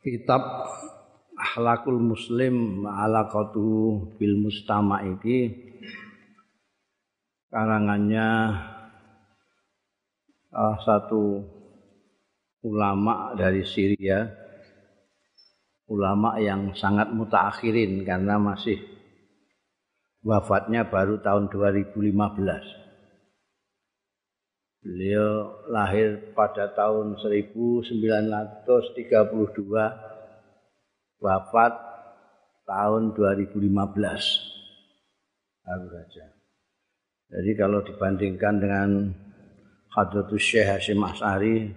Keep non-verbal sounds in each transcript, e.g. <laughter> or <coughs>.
kitab Akhlakul Muslim Alaqatu bil Mustama iki karangannya salah satu ulama dari Syria ulama yang sangat mutaakhirin karena masih wafatnya baru tahun 2015 Beliau lahir pada tahun 1932, wafat tahun 2015. Baru saja. Jadi kalau dibandingkan dengan Hadratus Syekh Hashim As'ari,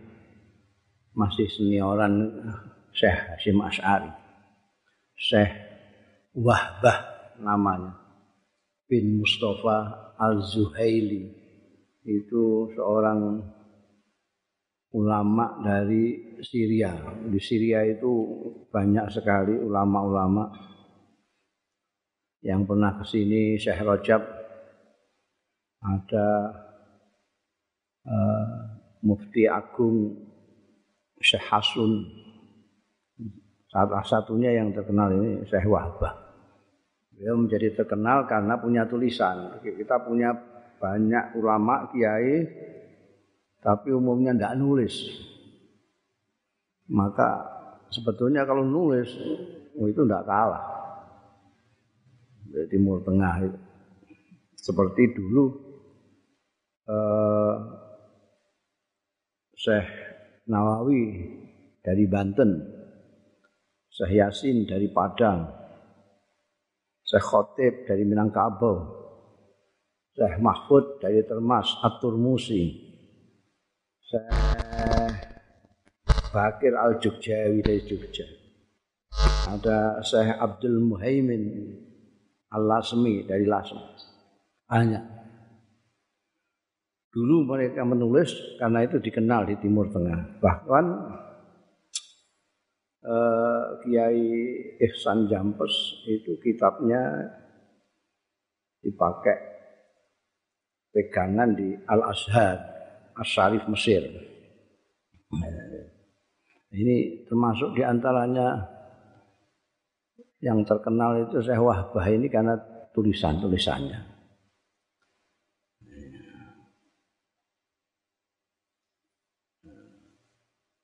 masih senioran Syekh Hashim As'ari. Syekh Wahbah namanya, bin Mustafa Al-Zuhaili itu seorang ulama dari Syria. Di Syria itu banyak sekali ulama-ulama yang pernah ke sini Syekh Rajab ada uh, Mufti Agung Syekh Hasun salah satunya yang terkenal ini Syekh Wahbah. Beliau menjadi terkenal karena punya tulisan. Kita punya banyak ulama kiai tapi umumnya tidak nulis. Maka sebetulnya kalau nulis oh itu tidak kalah. Dari timur tengah itu. Seperti dulu eh, Syekh Nawawi dari Banten Syekh Yasin dari Padang Syekh Khotib dari Minangkabau Syekh Mahfud dari Termas At-Turmusi Syekh Bakir Al-Jogjawi dari Jogja. Ada Syekh Abdul Muhaimin Al-Lasmi dari Lasem banyak. Dulu mereka menulis karena itu dikenal di Timur Tengah. Bahkan eh, Kiai Ihsan Jampes itu kitabnya dipakai pegangan di Al Azhar Asyarif Mesir. Ini termasuk di antaranya yang terkenal itu Syekh Wahbah ini karena tulisan-tulisannya.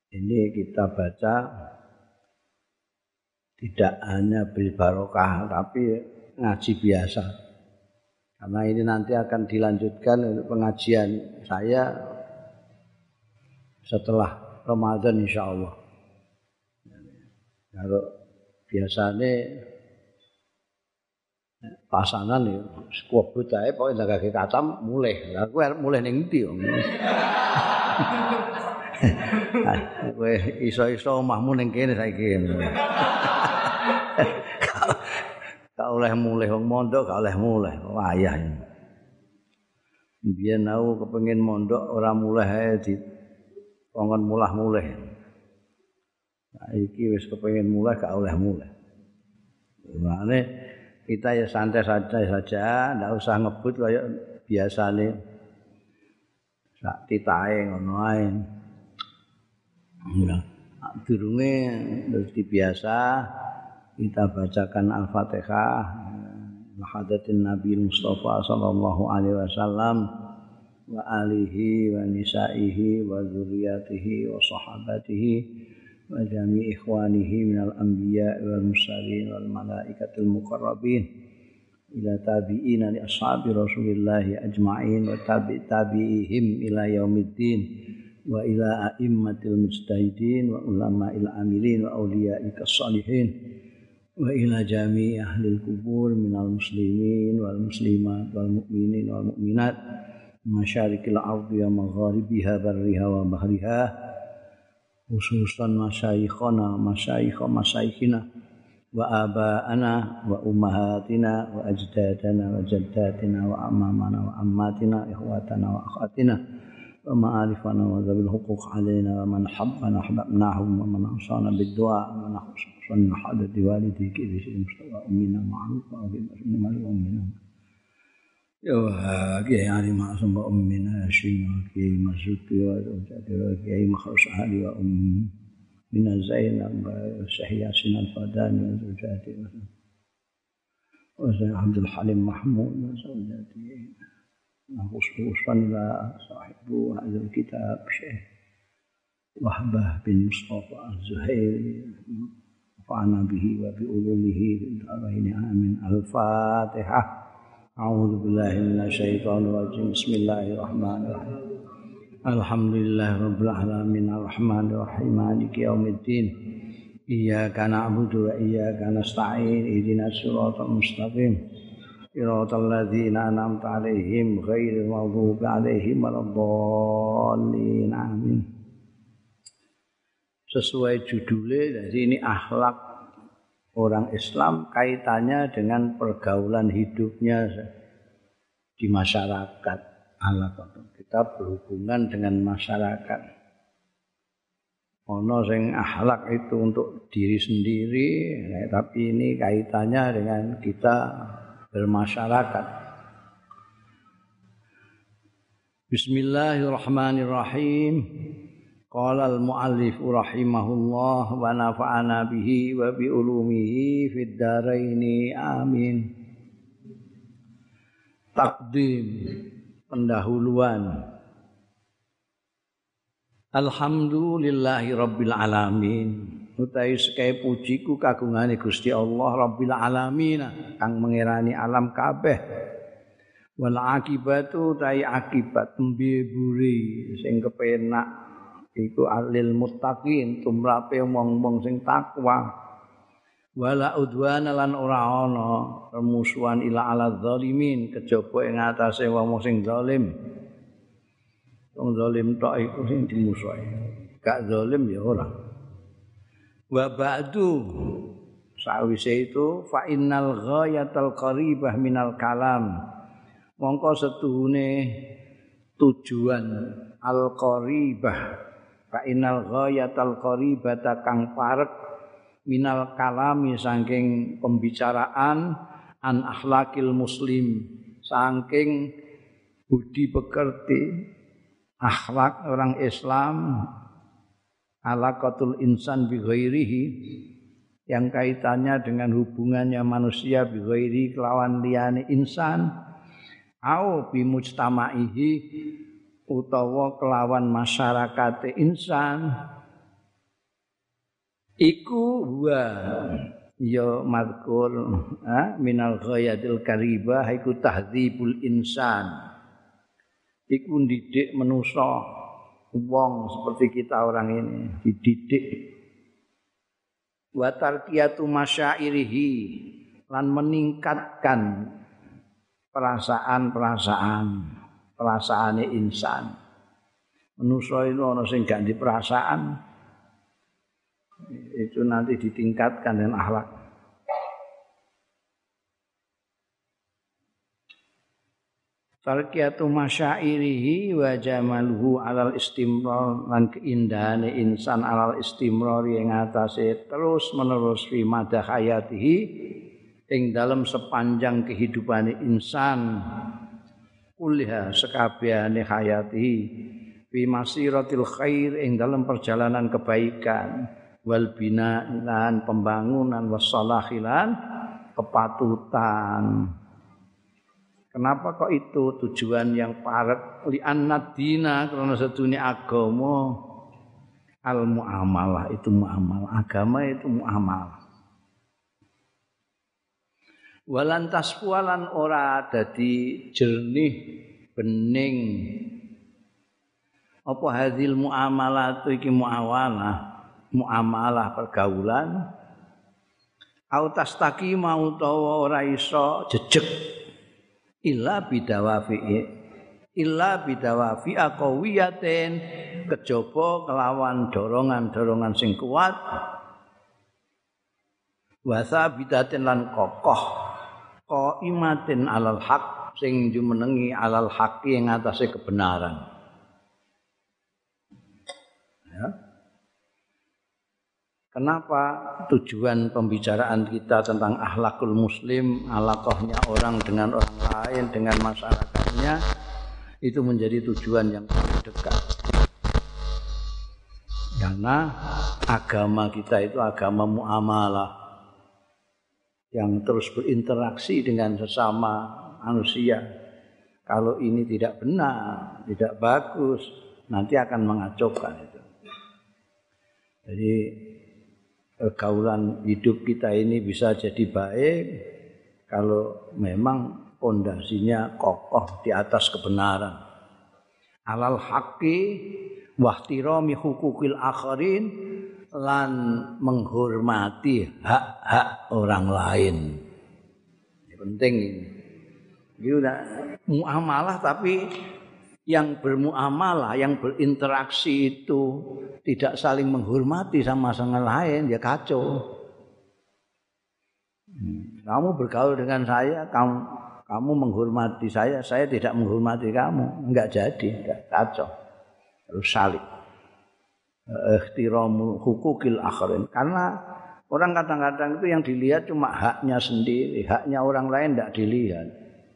Ini kita baca tidak hanya bil barokah tapi ngaji biasa. Karena ini nanti akan dilanjutkan pengajian saya setelah Ramadan insya Allah. Kalau biasanya pasangan ya kuwebut ae pokoke ndagake katam mulih. Lah kowe mulih ning ndi? <laughs> Kowe iso-iso omahmu ning kene saiki. Gak oleh mulih wong mondok gak oleh mulih. Wayah biyen aku kepengin mondok ora mulih ae di kongkon mulah mulih iki wis kepengin mulih gak oleh mulih. Mane kita ya santai-santai saja, ndak usah ngebut kayak biasane. Sak titahe ngono ae. Ya, durunge terus dibiasa kita bacakan Al-Fatihah. Hadatin Nabi Mustafa sallallahu alaihi wasallam wa alihi wa nisaihi wa dzurriyyatihi wa sahabatihi wa jami ikhwanihi minal anbiya wal mursalin wal malaikatil muqarrabin ila tabi'ina li ashabi Rasulillah ajma'in wa tabi' tabi'ihim ila yaumiddin wa ila a'immatil mujtahidin wa ulama'il amilin wa awliya'ika salihin وإلى جميع أهل القبور من المسلمين والمسلمات والمؤمنين والمؤمنات مشارق الأرض ومغاربها برها وبحرها خصوصا مشايخنا مشايخ مشايخنا وآباءنا وأمهاتنا وأجدادنا وجداتنا وأمامنا وأماتنا إخواتنا وأخواتنا. وما ألفنا وذوي الحقوق علينا ومن حبنا أحببناهم ومن أوصانا بالدعاء ومن أحسن حدث والديك بشيء مستوى أمنا معروفة وبمسلم يعني أمنا يوهاكي يعني معصم أمنا شيماكي مسوكي وزوجتي وكي خلص أهلي وأمي. من زينب وسحياسين الفداني وزوجاتي وزوجاتي وزوجاتي عبد الحليم محمود وزوجاتي خصوصا إلى صاحب هذا الكتاب شيخ وهبة بن مصطفى الزهيري نفعنا به وبعلومه في الدارين آمين الفاتحة أعوذ بالله من الشيطان الرجيم بسم الله الرحمن الرحيم الحمد لله رب العالمين الرحمن الرحيم مالك يوم الدين إياك نعبد وإياك نستعين اهدنا الصراط المستقيم صراط الذين أنعمت عليهم غير المغضوب عليهم ولا الضالين آمين sesuai judulnya jadi ini akhlak orang Islam kaitannya dengan pergaulan hidupnya di masyarakat alaqah kita berhubungan dengan masyarakat ono sing akhlak itu untuk diri sendiri nah, tapi ini kaitannya dengan kita bermasyarakat. Bismillahirrahmanirrahim. Qala al-muallif rahimahullah wa nafa'ana bihi wa bi ulumihi fid dharaini amin. Takdim pendahuluan. Alhamdulillahi rabbil alamin utawi sekaya pujiku kagungane Gusti Allah rabbil alamin kang mengerani alam kabeh. Wal akibatu tai akibat mbeburi sing kepenak iku alil muttaqin tumrape wong-wong sing takwa. Wala udwana lan ora ana remusuhan ila ala zalimin kejaba ing atase wong sing zalim. Wong zalim tok iku sing dimusuhi. Gak zalim ya ora wa ba'du. Sawise itu fa innal ghayatal qaribah minal kalam. Mongko setuhune tujuan al qaribah. Fa innal ghayatal qaribata kang parek minal kalami saking pembicaraan an akhlakil muslim. Saking budi pekerti akhlak orang Islam alaqatul insan bi ghairihi yang kaitannya dengan hubungannya manusia bi ghairi kelawan liyane insan au bi mujtama'ihi utawa kelawan masyarakat insan. Iku wa ya madkur minal ghayatil kariba iku tahdzibul insan. Iku didik manusa wong seperti kita orang ini dididik wa tarqiyatu masyairihi lan meningkatkan perasaan-perasaan perasaane insan manusa itu ana sing gak di perasaan itu nanti ditingkatkan dengan akhlak. Tarkiyatu masyairihi wa jamaluhu alal istimrar lan keindahan insan alal istimrar yang atase terus menerus fi madah hayatihi ing dalam sepanjang kehidupan insan. Kuliah sekabehane hayatihi fi masiratil khair ing dalam perjalanan kebaikan. Wal bina lan pembangunan wassalahilan kepatutan Kenapa kok itu tujuan yang parek li annadina karena sedunia agama. Al muamalah itu muamalah. Agama itu muamalah. Walantas pualan ora dadi jernih bening. Apa hadil muamalah itu iki muawalah? Muamalah pergaulan. Au tastaqi mau utawa ora iso jejeg illa bidawafi illa bidawafi aqawiyatin. Kejaba kelawan dorongan-dorongan sing kuat. Wasa bidatin lan kokoh. Qaimatin alal haq. Sing jumenengi alal haqi ing atase kebenaran Kenapa tujuan pembicaraan kita tentang akhlakul muslim, alakohnya orang dengan orang lain, dengan masyarakatnya, itu menjadi tujuan yang paling dekat. Karena agama kita itu agama muamalah yang terus berinteraksi dengan sesama manusia. Kalau ini tidak benar, tidak bagus, nanti akan mengacaukan itu. Jadi pergaulan hidup kita ini bisa jadi baik kalau memang pondasinya kokoh di atas kebenaran. Alal haqqi wahtirami hukukil akharin lan menghormati hak-hak orang lain. Ini penting ini. Ini udah muamalah tapi yang bermuamalah, yang berinteraksi itu tidak saling menghormati sama sama lain, ya kacau. Hmm. Kamu bergaul dengan saya, kamu kamu menghormati saya, saya tidak menghormati kamu, enggak jadi, enggak kacau. Harus saling. Ikhtiramu hukukil akhirin. Karena orang kadang-kadang itu yang dilihat cuma haknya sendiri, haknya orang lain enggak dilihat.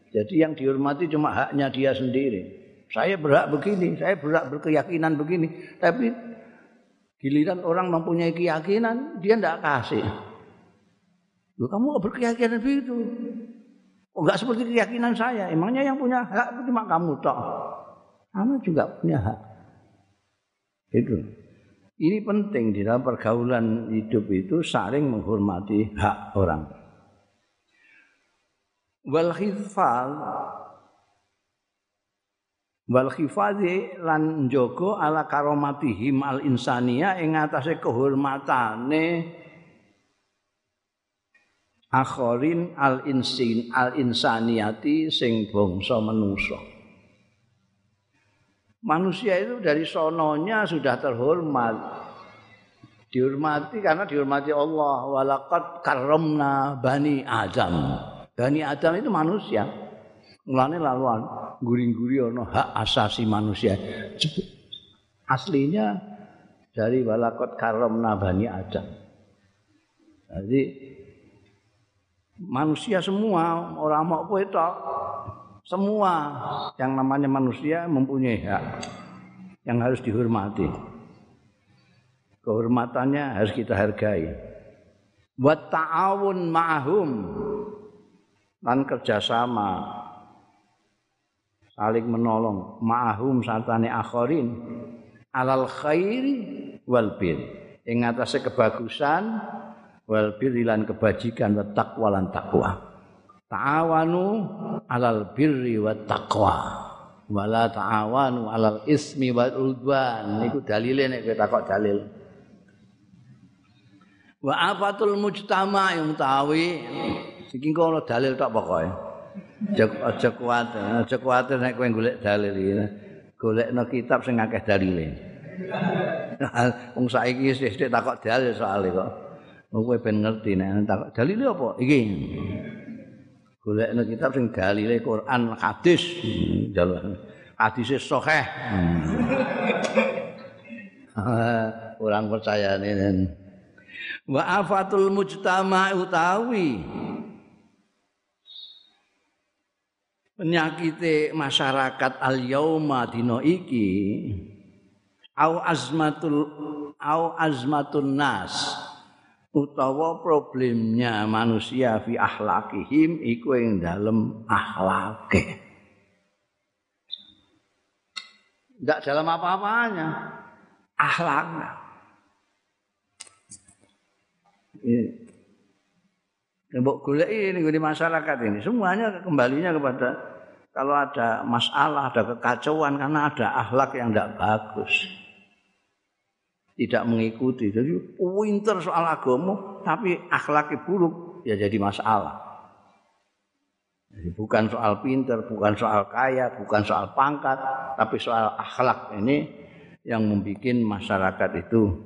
Jadi yang dihormati cuma haknya dia sendiri. Saya berhak begini, saya berhak berkeyakinan begini. Tapi giliran orang mempunyai keyakinan, dia tidak kasih. Loh, kamu berkeyakinan begitu. Oh, enggak seperti keyakinan saya. Emangnya yang punya hak cuma kamu toh. Kamu juga punya hak. Itu. Ini penting di dalam pergaulan hidup itu saling menghormati hak orang wal khifal wal khifadhi lan njogo ala karomatihim al insania ing atase kehormatane akhirin al insin al insaniati sing bangsa manusa manusia itu dari sononya sudah terhormat. Dihormati karena dihormati Allah. Walaqad karramna bani adam. Bani Adam itu manusia. Mulane laluan guring-guri ono hak asasi manusia. Aslinya dari walakot karamna Bani Adam. Jadi manusia semua orang mau itu semua yang namanya manusia mempunyai hak yang harus dihormati. Kehormatannya harus kita hargai. Buat ta'awun ma'ahum lan kerjasama saling menolong. Ma'ahum sartane akhirin alal khairi wal bir. Ing atase kebagusan wal bir lan kebajikan wa taqwa lan takwa ta'awanu alal birri wa taqwa. Wala ta'awanu alal ismi wal udwan. Niku dalile nek kita kok dalil. Wa afatul mujtama yang tawi. Iki kono dalil tok pokoke. Aja kuat, aja kuat nek kowe golek dalil iki. Golekno kitab sing akeh dalile. <laughs> Wong saiki wis takok dalil soal kok. Kowe ben ngerti nek takok dalile apa? Iki. Golekno kitab sing dalile Quran, hadis. Jalur hadise sahih. Orang <laughs> percaya ini. Wa afatul mujtama utawi penyakit masyarakat al yauma dino iki au azmatul au azmatun nas utawa problemnya manusia fi akhlakihim iku ing dalem akhlake tidak dalam apa-apanya. Akhlaknya Mbok golek ini di masyarakat ini semuanya kembalinya kepada kalau ada masalah, ada kekacauan karena ada akhlak yang tidak bagus. Tidak mengikuti. Jadi pinter soal agama tapi akhlaknya buruk ya jadi masalah. Jadi bukan soal pinter, bukan soal kaya, bukan soal pangkat, tapi soal akhlak ini yang membuat masyarakat itu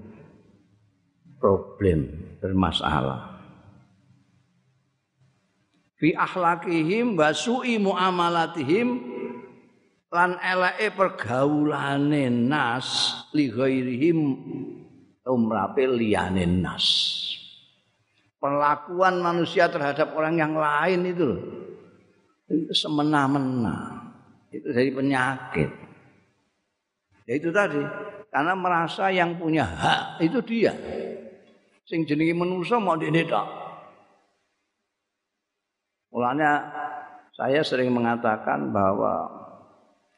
problem, bermasalah. Fi akhlakihim wa su'i muamalatihim lan eleke pergaulane nas li ghairihim umrape liyane nas perlakuan manusia terhadap orang yang lain itu itu semena-mena itu dari penyakit ya itu tadi karena merasa yang punya hak itu dia. Sing jenenge manusa mau dene tok. Mulanya saya sering mengatakan bahwa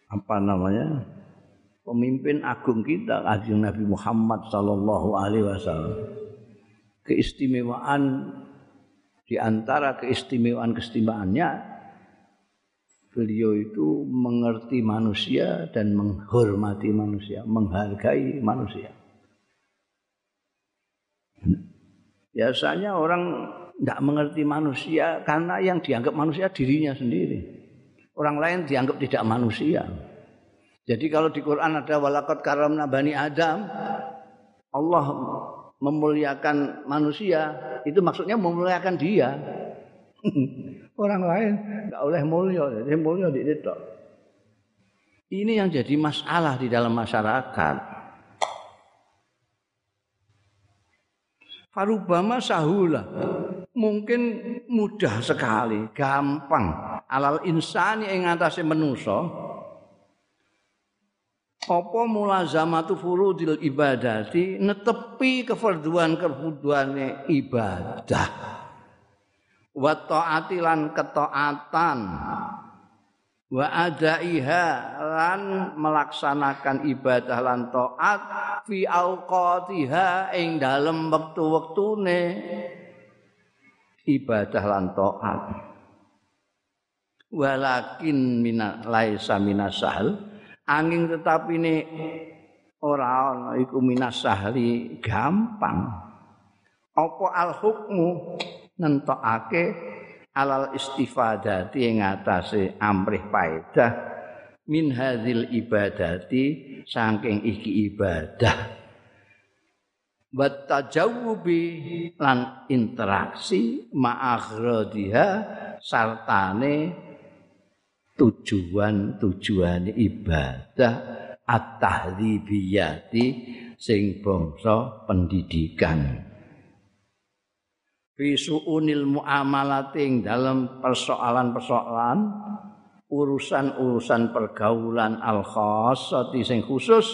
apa namanya? pemimpin agung kita Kanjeng Nabi Muhammad sallallahu alaihi wasallam. Keistimewaan di antara keistimewaan-keistimewaannya beliau itu mengerti manusia dan menghormati manusia, menghargai manusia. Biasanya orang tidak mengerti manusia karena yang dianggap manusia dirinya sendiri. Orang lain dianggap tidak manusia. Jadi kalau di Quran ada walakot karamna bani Adam, Allah memuliakan manusia, itu maksudnya memuliakan dia. <laughs> Orang lain nggak boleh mulia, jadi mulia di itu. Ini yang jadi masalah di dalam masyarakat. Farubama sahula. Mungkin mudah sekali, gampang. Alal insani ing atase manusa. Apa mulazamatu furudil ibadati netepi kefarduan-kefarduane ibadah. Wa taati lan ketaatan wa adaiha lan melaksanakan ibadah lan taat fi auqatiha ing dalem wektu-wektune ibadah lan taat. Walakin mina laisa minasahal angin tetapi ini ora ana iku minasahli gampang. Apa al hukmu nentokake alal istifadati ing atase amrih paedah min hadzal ibadati saking iki ibadah wa tajawubi lan interaksi ma'aghradiha sartane tujuan-tujuan ibadah at-tahdhibiyati sing bangsa pendidikan. fi suunil muamalating dalam persoalan-persoalan urusan-urusan pergaulan al khassati sing khusus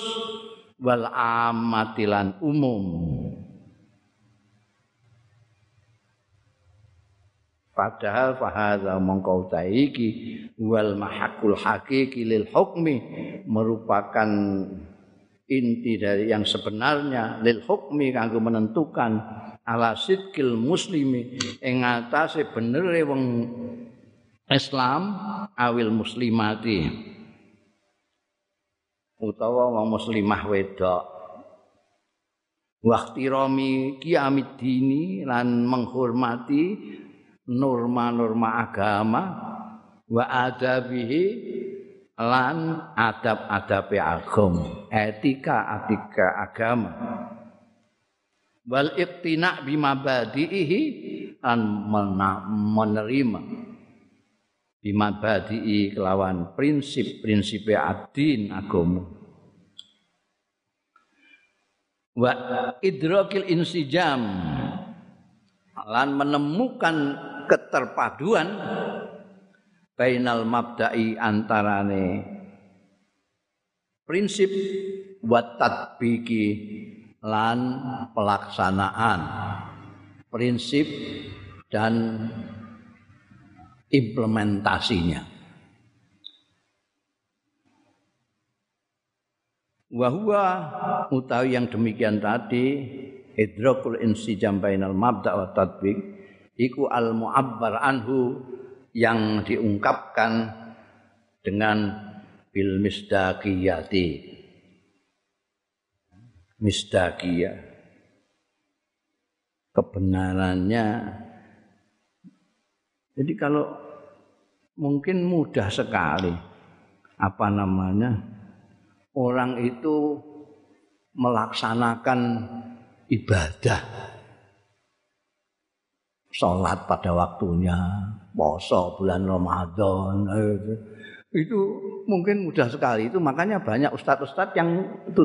wal amatilan umum. Padahal fahadha mongkau taiki wal mahakul hakiki lil hukmi merupakan inti dari yang sebenarnya lil hukmi kanggo menentukan ala sidkil muslimi ing atase benere wong Islam awil muslimati utawa wong muslimah wedok. Waqtirami kiamid dini lan menghormati norma-norma agama wa adabihi lan adab-adabe agama etika-etika agama. Wal iqtina bima badihi an menerima. Bima badi'i kelawan prinsip-prinsip adin agama wa idrakil insijam lan menemukan keterpaduan bainal mabda'i antarane prinsip wa tatbiki lan pelaksanaan prinsip dan implementasinya. Wahwa utawi yang demikian tadi idrakul insijam bainal mabda wa tatbik iku al mu'abbar anhu yang diungkapkan dengan bil misdaqiyati. Misdakia kebenarannya. Jadi kalau mungkin mudah sekali. Apa namanya orang itu melaksanakan ibadah sholat pada waktunya poso bulan Ramadan itu mungkin mudah sekali itu makanya banyak ustadz-ustadz yang itu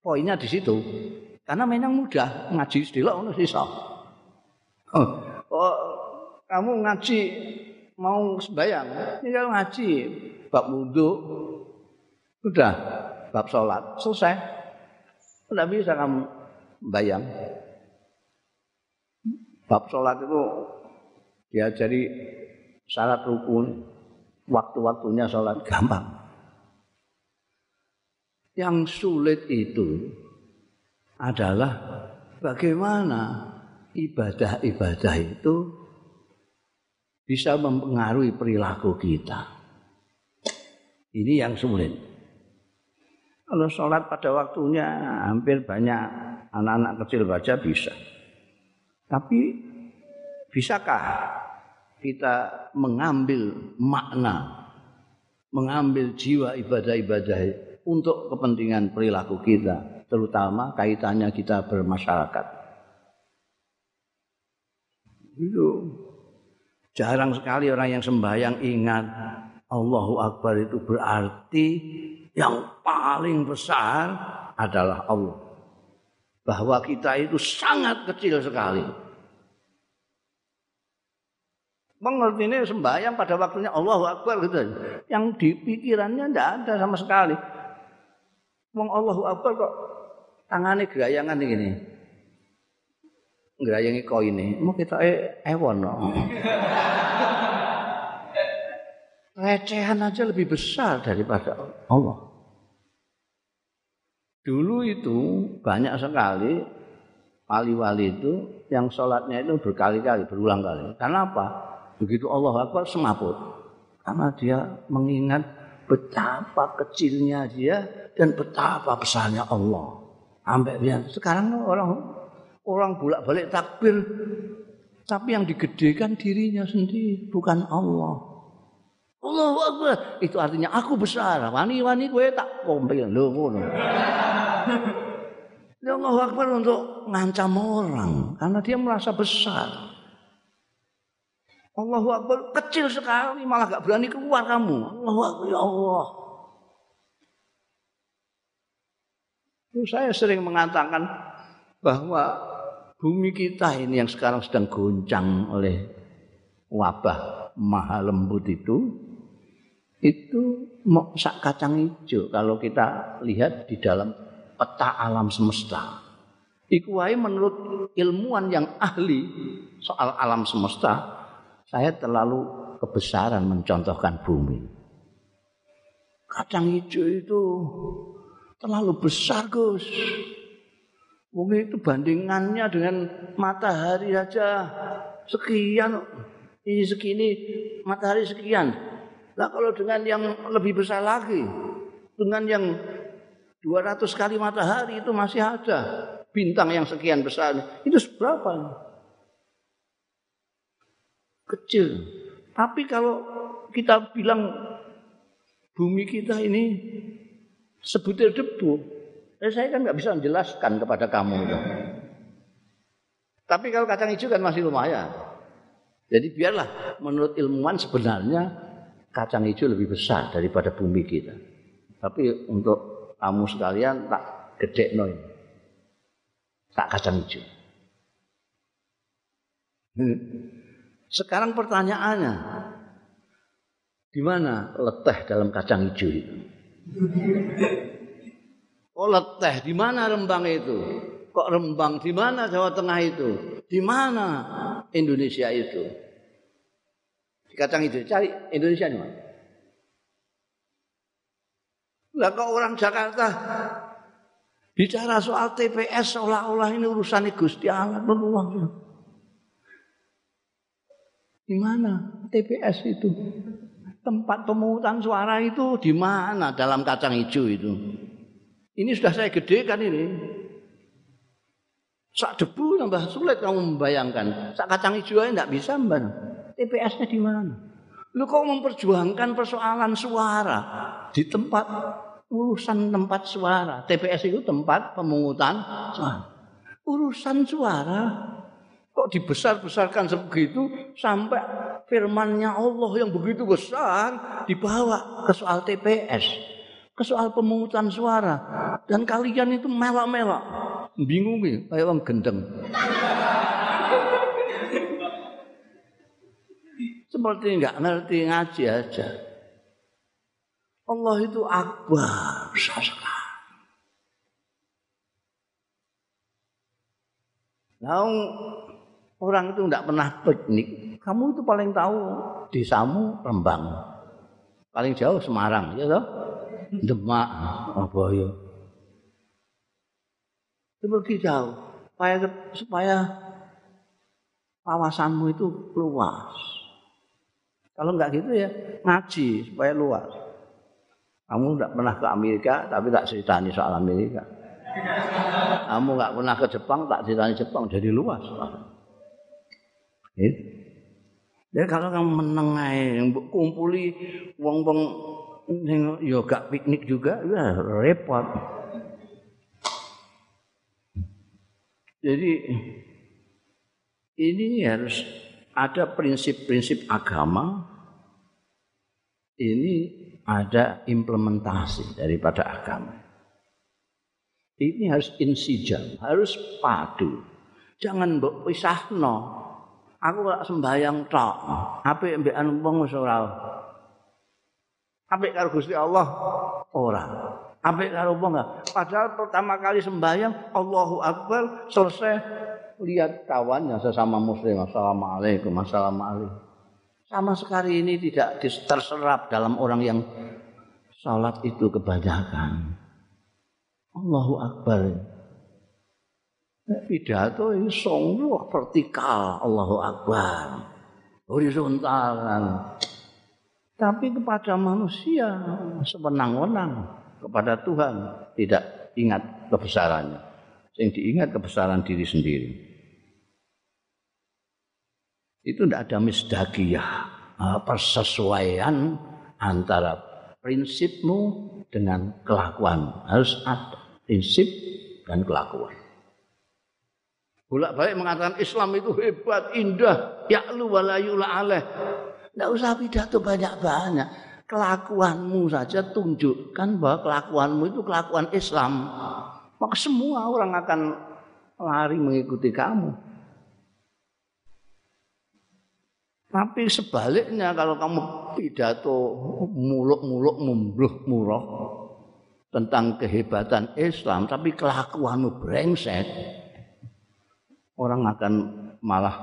poinnya di situ. Karena memang mudah ngaji sedilok ngono sisa. Oh, kamu ngaji mau sembayang, tinggal ngaji bab wudu. Sudah. bab sholat selesai tidak bisa kamu bayang bab sholat itu diajari syarat rukun waktu-waktunya sholat gampang yang sulit itu adalah bagaimana ibadah-ibadah itu bisa mempengaruhi perilaku kita. Ini yang sulit. Kalau sholat pada waktunya hampir banyak anak-anak kecil baca bisa. Tapi bisakah kita mengambil makna, mengambil jiwa ibadah-ibadah untuk kepentingan perilaku kita, terutama kaitannya kita bermasyarakat. Itu jarang sekali orang yang sembahyang ingat Allahu Akbar itu berarti yang paling besar adalah Allah. Bahwa kita itu sangat kecil sekali. Mengerti ini sembahyang pada waktunya Allahu Akbar gitu. Yang di pikirannya tidak ada sama sekali. Wong Allahu Akbar kok tangane gerayangan ini. Gerayangi koine, mau kita e ewon no. <laughs> Recehan aja lebih besar daripada Allah. Dulu itu banyak sekali wali-wali itu yang sholatnya itu berkali-kali, berulang kali. Karena apa? Begitu Allah Akbar semaput. Karena dia mengingat betapa kecilnya dia dan betapa besarnya Allah. Sampai sekarang orang orang bolak-balik takbir tapi yang digedekan dirinya sendiri bukan Allah. Allahu Akbar. Itu artinya aku besar. Wani-wani gue tak kompil lho ngono. Allahu Akbar untuk ngancam orang karena dia merasa besar. Allahu Akbar kecil sekali malah gak berani keluar kamu. Allahu Akbar ya Allah. Saya sering mengatakan bahwa bumi kita ini yang sekarang sedang goncang oleh wabah maha lembut itu itu sak kacang hijau kalau kita lihat di dalam peta alam semesta. Iku menurut ilmuwan yang ahli soal alam semesta, saya terlalu kebesaran mencontohkan bumi. Kacang hijau itu terlalu besar Gus. Mungkin itu bandingannya dengan matahari aja sekian ini segini matahari sekian. Lah kalau dengan yang lebih besar lagi dengan yang 200 kali matahari itu masih ada bintang yang sekian besar. Itu seberapa? Kecil. Tapi kalau kita bilang bumi kita ini sebutir debu. Eh, saya kan nggak bisa menjelaskan kepada kamu itu. Tapi kalau kacang hijau kan masih lumayan. Jadi biarlah menurut ilmuwan sebenarnya kacang hijau lebih besar daripada bumi kita. Tapi untuk kamu sekalian tak gede noy. Tak kacang hijau. Sekarang pertanyaannya, di mana leteh dalam kacang hijau itu? Oh leteh di mana Rembang itu? Kok Rembang di mana Jawa Tengah itu? Di mana Indonesia itu? Kacang itu cari Indonesia di mana? Lah kok orang Jakarta bicara soal TPS seolah-olah ini urusan Gusti Allah beruang. Di mana TPS itu? tempat pemungutan suara itu di mana dalam kacang hijau itu? Ini sudah saya gedekan ini. Sak debu tambah sulit kamu membayangkan. Sak kacang hijau aja tidak bisa mbak. TPS-nya di mana? Lu kok memperjuangkan persoalan suara di tempat urusan tempat suara. TPS itu tempat pemungutan suara. Urusan suara kok dibesar-besarkan sebegitu sampai firmannya Allah yang begitu besar dibawa ke soal TPS, ke soal pemungutan suara dan kalian itu melak-melak, bingung ya kayak orang gendeng. seperti nggak ngerti ngaji aja. Allah itu akbar sekali. Nah, orang itu nggak pernah piknik. Kamu itu paling tahu di Samu, Rembang. Paling jauh Semarang, ya toh? Demak, oh, apa ya? Itu pergi jauh supaya supaya wawasanmu itu luas. Kalau enggak gitu ya ngaji supaya luas. Kamu enggak pernah ke Amerika tapi tak ceritani soal Amerika. Kamu enggak pernah ke Jepang tak ceritani Jepang jadi luas. Gitu. Ya kalau kamu meneng ae kumpuli wong-wong yo gak piknik juga ya repot. Jadi ini harus ada prinsip-prinsip agama ini ada implementasi daripada agama. Ini harus insijam, harus padu. Jangan mbok pisahno. Aku gak sembayang tok. Apik mbekan wong wis ora. Apik karo Gusti Allah ora. Apik karo wong Padahal pertama kali sembayang Allahu Akbar selesai lihat kawannya sesama muslim. Assalamualaikum assalamualaikum. Sama sekali ini tidak terserap dalam orang yang salat itu kebanyakan. Allahu Akbar. Pidato ini sungguh vertikal. Allahu Akbar. Horizontal. Tapi kepada manusia sewenang-wenang kepada Tuhan tidak ingat kebesarannya. Yang diingat kebesaran diri sendiri. Itu tidak ada misdakiyah, persesuaian antara prinsipmu dengan kelakuan. Harus ada prinsip dan kelakuan. Bolak balik mengatakan Islam itu hebat, indah, ya'lu walayula aleh. Tidak usah pidato banyak-banyak. Kelakuanmu saja tunjukkan bahwa kelakuanmu itu kelakuan Islam maka semua orang akan lari mengikuti kamu. Tapi sebaliknya kalau kamu pidato muluk-muluk membluh murah tentang kehebatan Islam, tapi kelakuanmu brengsek, orang akan malah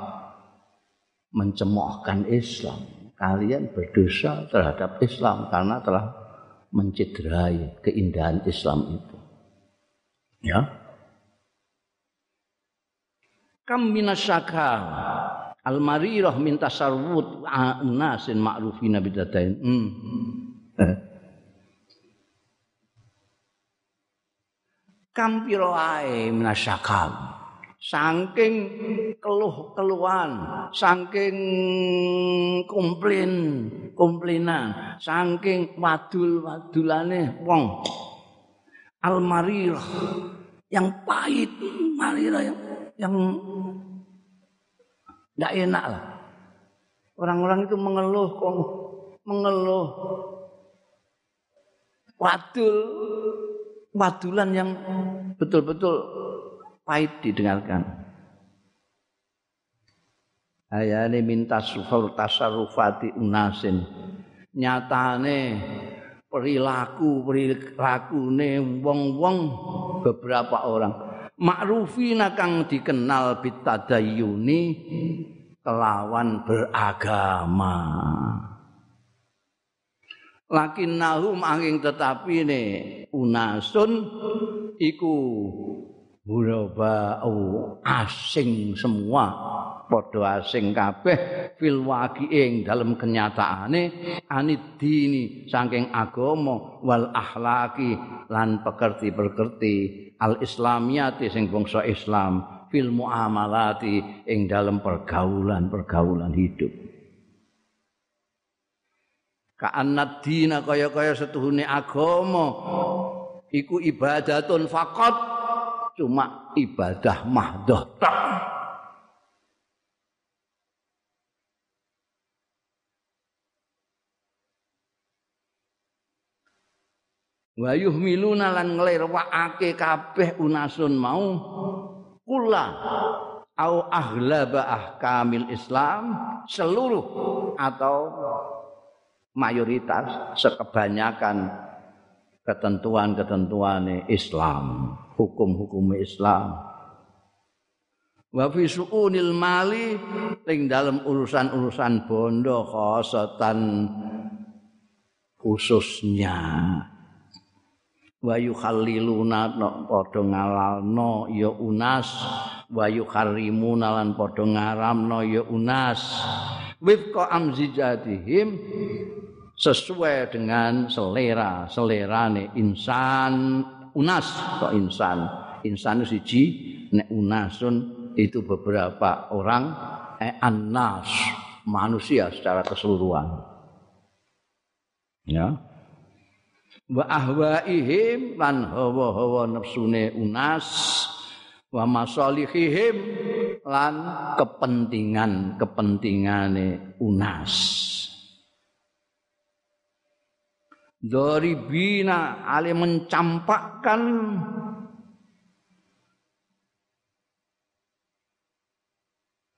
mencemoohkan Islam. Kalian berdosa terhadap Islam karena telah mencederai keindahan Islam itu. Ya. Kam minasyaka al marirah min tasarrut unasin ma'rufina bidatain. Hmm. Kam piro ae minasyaka. Saking keluh-keluhan, saking komplain, komplainan, saking wadul-wadulane wong al-marirah yang pahit, marirah yang yang tidak enak lah. Orang-orang itu mengeluh, mengeluh. Wadul, wadulan yang betul-betul pahit didengarkan. Ayane minta sufal tasarrufati unasin. Nyatane perilaku perilakune wong-wong beberapa orang makrufina kang dikenal bitadayuni kelawan beragama. Lakin nahum angin tetapi ne unasun iku burabau asing semua. Padha asing kabeh. Fil waqi'ing dalam kenyataane anidini saking agama wal akhlaki lan pekerti-pekerti al islamiyati sing bangsa Islam. Fil muamalati ing dalam pergaulan-pergaulan hidup. Ka'annad dina kaya-kaya setuhune agama. Iku ibadatun faqat cuma ibadah mahdoh tak wa yuhmiluna lan nglirwakake kabeh unasun mau. Kula au ahlaba ahkamil Islam seluruh atau mayoritas sekebanyakan ketentuan-ketentuan Islam, hukum-hukum Islam. wa fi suunil mali ing dalam urusan-urusan bondo khosatan khususnya. Wa yukhalliluna padha ngalalno ya unas. Wa yukharrimuna lan padha ngaramno ya unas. Wifqa amzijatihim sesuai dengan selera selerane insan unas kok insan. Insan siji nek unasun itu beberapa orang eh, annas manusia secara keseluruhan. Ya. Wa ahwaihim lan hawa-hawa nafsune unas wa masalihihim lan kepentingan kepentingane unas Doribina ale mencampakkan.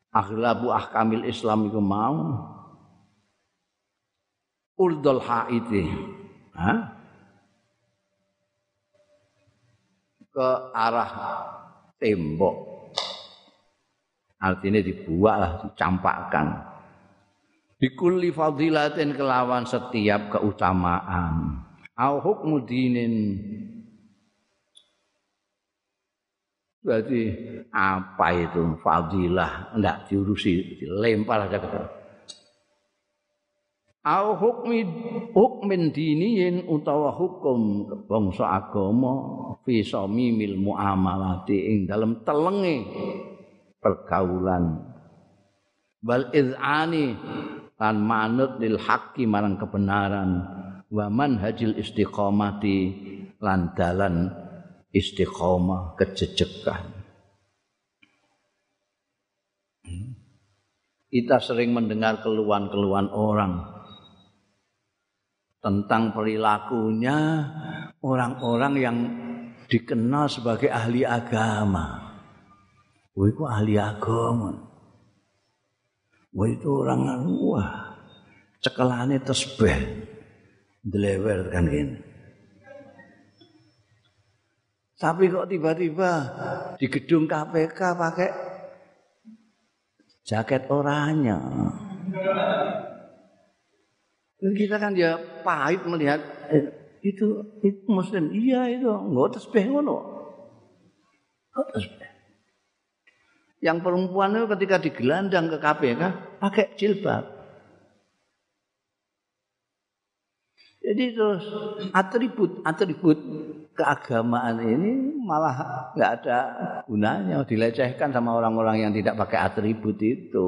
Aghlabu ahkamil Islam iku mau. Urdul haiti. Ha? ke arah tembok. Artinya dibuat lah dicampakkan bikulli fadilatin kelawan setiap keutamaan. Au hukmu dinin. Berarti apa itu fadilah? Tidak diurusi, dilempar aja ke Au hukmi hukmin diniin utawa hukum bangsa agama fi samimil muamalati ing dalam telenge pergaulan. Wal izani lan manut lil haqqi marang kebenaran wa manhajil istiqomati lan dalan istiqomah kejejekan. Kita sering mendengar keluhan-keluhan orang tentang perilakunya orang-orang yang dikenal sebagai ahli agama. Itu ahli agama. Wah, itu orang wah, cekelane tesbih. Delewer kan gini. Tapi kok tiba-tiba di gedung KPK pakai jaket oranye. Kita kan ya pahit melihat eh, itu itu muslim. Iya itu nggak tasbih ngono. Nggak tasbih. Yang perempuan itu ketika digelandang ke KPK pakai jilbab. Jadi terus atribut atribut keagamaan ini malah nggak ada gunanya dilecehkan sama orang-orang yang tidak pakai atribut itu.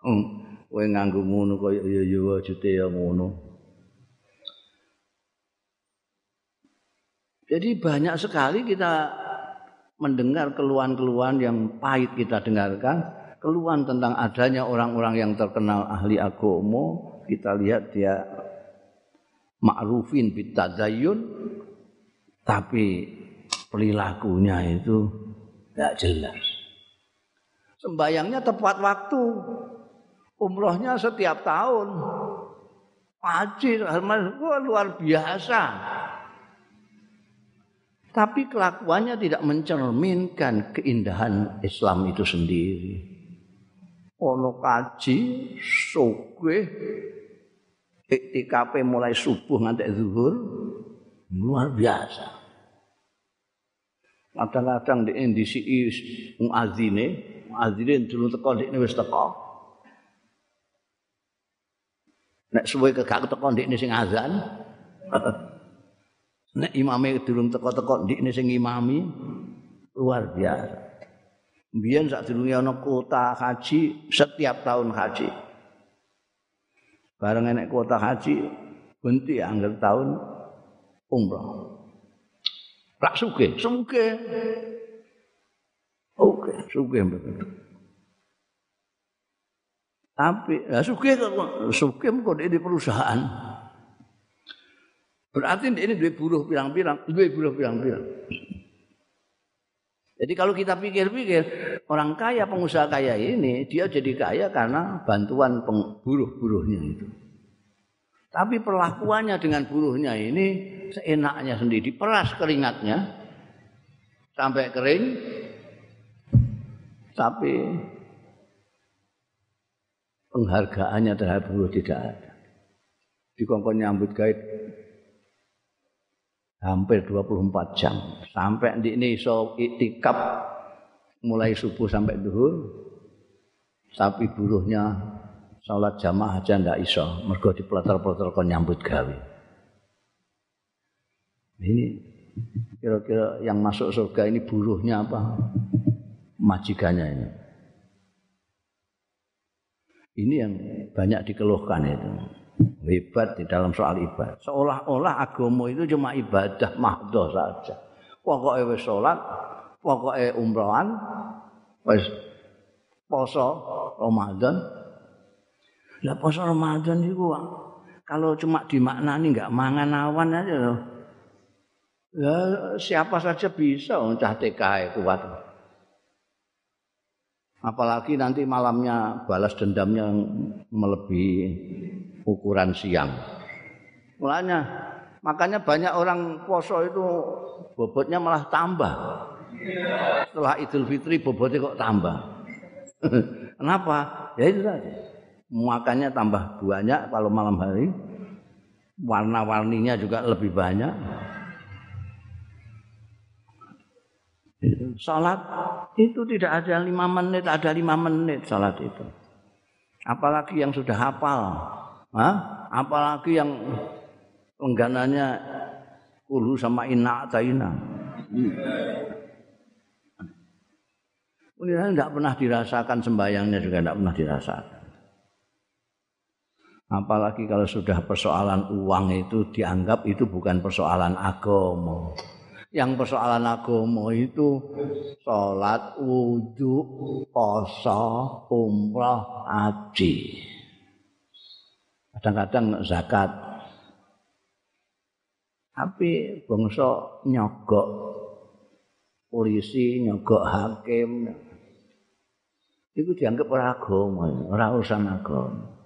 Hmm. Kowe nganggo ngono kaya ya ya wujute ya ngono. Jadi banyak sekali kita mendengar keluhan-keluhan yang pahit kita dengarkan, keluhan tentang adanya orang-orang yang terkenal ahli agama, kita lihat dia ma'rufin bitadayun tapi perilakunya itu tidak jelas. Sembayangnya tepat waktu. Umrohnya setiap tahun. Haji luar biasa. Tapi kelakuannya tidak mencerminkan keindahan Islam itu sendiri. Ono kaji, sugih, iktikafe mulai subuh nganti zuhur luar biasa. Kadang-kadang di indisi muazine, muazine dulu teko di wis teko. Nek suwe kegak teko ndekne sing azan. <laughs> Nek imame durung teko-teko ndekne sing imami luar biasa. Biyen sak durunge ana kota haji setiap tahun haji. bareng enek kuota haji bunti anggar tahun umroh rak suge suge oke suge tapi ya suge suge kok. Di perusahaan berarti ini dua buruh pirang-pirang dua buruh pirang-pirang Jadi kalau kita pikir-pikir orang kaya pengusaha kaya ini dia jadi kaya karena bantuan buruh-buruhnya itu. Tapi perlakuannya dengan buruhnya ini seenaknya sendiri, peras keringatnya sampai kering. tapi penghargaannya terhadap buruh tidak ada. Di kongkong nyambut gawe hampir 24 jam. Sampai di ini iso itikap mulai subuh sampai duhur. Tapi buruhnya sholat jamaah aja ndak iso. Mergo dipleter-pleter kon nyambut gawe. Ini kira-kira yang masuk surga ini buruhnya apa? Majikannya ini. Ini yang banyak dikeluhkan itu hebat di dalam soal ibadah. Seolah-olah agama itu cuma ibadah mahdoh saja. Pokoknya wis sholat, pokoknya umrohan, wis poso Ramadan. Lah poso Ramadan itu kalau cuma dimaknani nggak mangan awan aja loh. Ya siapa saja bisa cah TKI kuat. Apalagi nanti malamnya balas dendamnya melebihi ukuran siang. Mulanya makanya banyak orang poso itu bobotnya malah tambah. Setelah Idul Fitri bobotnya kok tambah. <laughs> Kenapa? Ya itu tadi. Makannya tambah banyak kalau malam hari. Warna-warninya juga lebih banyak. Salat itu tidak ada lima menit, ada lima menit salat itu. Apalagi yang sudah hafal, Hah? Apalagi yang lengganannya ulu sama inna taina. Ini tidak pernah dirasakan sembayangnya juga tidak pernah dirasakan. Apalagi kalau sudah persoalan uang itu dianggap itu bukan persoalan agama. Yang persoalan agama itu sholat, wudhu, poso, umrah, haji kadang-kadang zakat. Tapi bangsa nyogok polisi nyogok hakim. Itu dianggap ora agama ora urusan agama.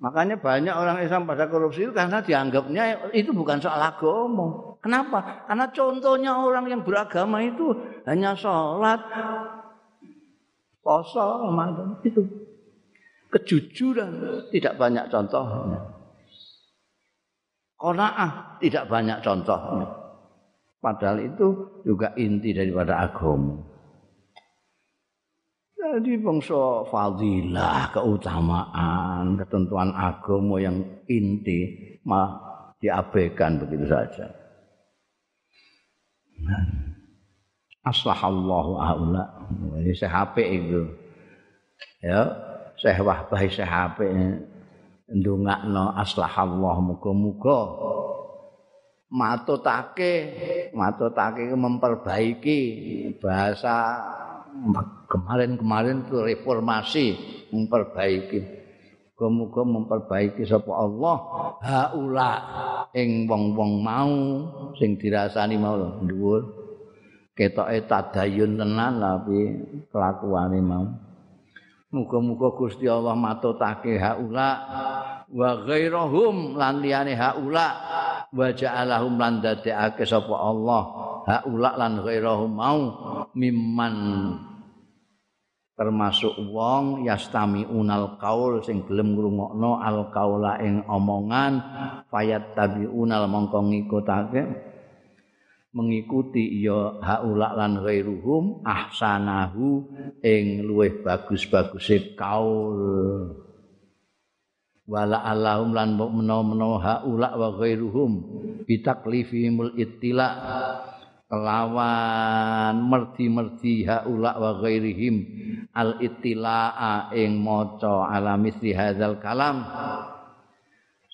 Makanya banyak orang Islam pada korupsi itu karena dianggapnya itu bukan soal agama. Kenapa? Karena contohnya orang yang beragama itu hanya sholat poso Ramadan itu kejujuran tidak banyak contohnya. Qanaah tidak banyak contohnya. Padahal itu juga inti daripada agama. Jadi bangsa fadilah, keutamaan, ketentuan agama yang inti mah diabaikan begitu saja. Nah, Aslahallahu aula. Ini saya itu. Ya, Syekh Wahbah Syekh apik ndongakno aslahallah muga-muga. Matutake matutake memperbaiki bahasa kemarin-kemarin itu reformasi memperbaiki. Muga-muga memperbaiki sapa Allah. Haula ing wong-wong mau sing dirasani mau dhuwur. Ketoke tadayun tenan tapi kelakuane mau Muga-muga Gusti Allah matutake haula wa ghairahum lan liyane haula wa ja'alahum lan dadekake sapa Allah. Haula lan ghairahum mau mimman. Termasuk wong yastami unal kaul sing gelem ngrungokno al kaula ing omongan. Fayat tabiunal mongko ngikutake mengikuti ya haula lan ghairuhum ahsanahu ing luweh bagus-baguse kaul. Wala allahum lan menawa-menawa haula wa ghairuhum bitaklifimul ittila kelawan merti-merti haula wa ghairihim al ittilaa ing maca ala hadzal kalam.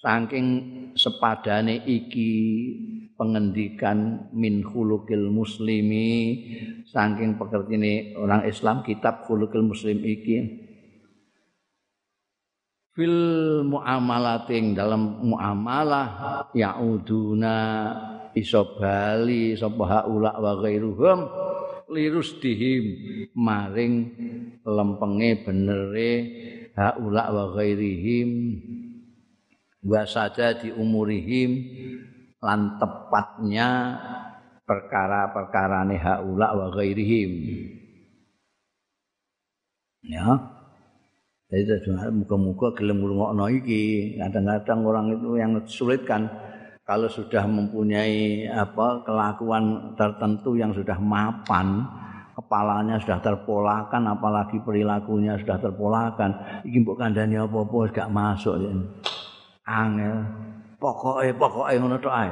Saking sepadane iki pengendikan min khuluqil muslimi. Saking pekertine orang Islam kitab khuluqil muslim iki. Fil muamalating dalam muamalah yauduna iso bali sapa haula wa ghairuhum lirus dihim maring lempenge benere haula wa ghairihim wa saja di umurihim lan tepatnya perkara-perkara haula wa ghairihim Ya. Jadi muka-muka gelem ngrungokno iki. Kadang-kadang orang itu yang sulit kan kalau sudah mempunyai apa kelakuan tertentu yang sudah mapan, kepalanya sudah terpolakan apalagi perilakunya sudah terpolakan iki mbok kandhani apa-apa gak masuk ya. Angel. Pokoke pokoke ngono tok ae.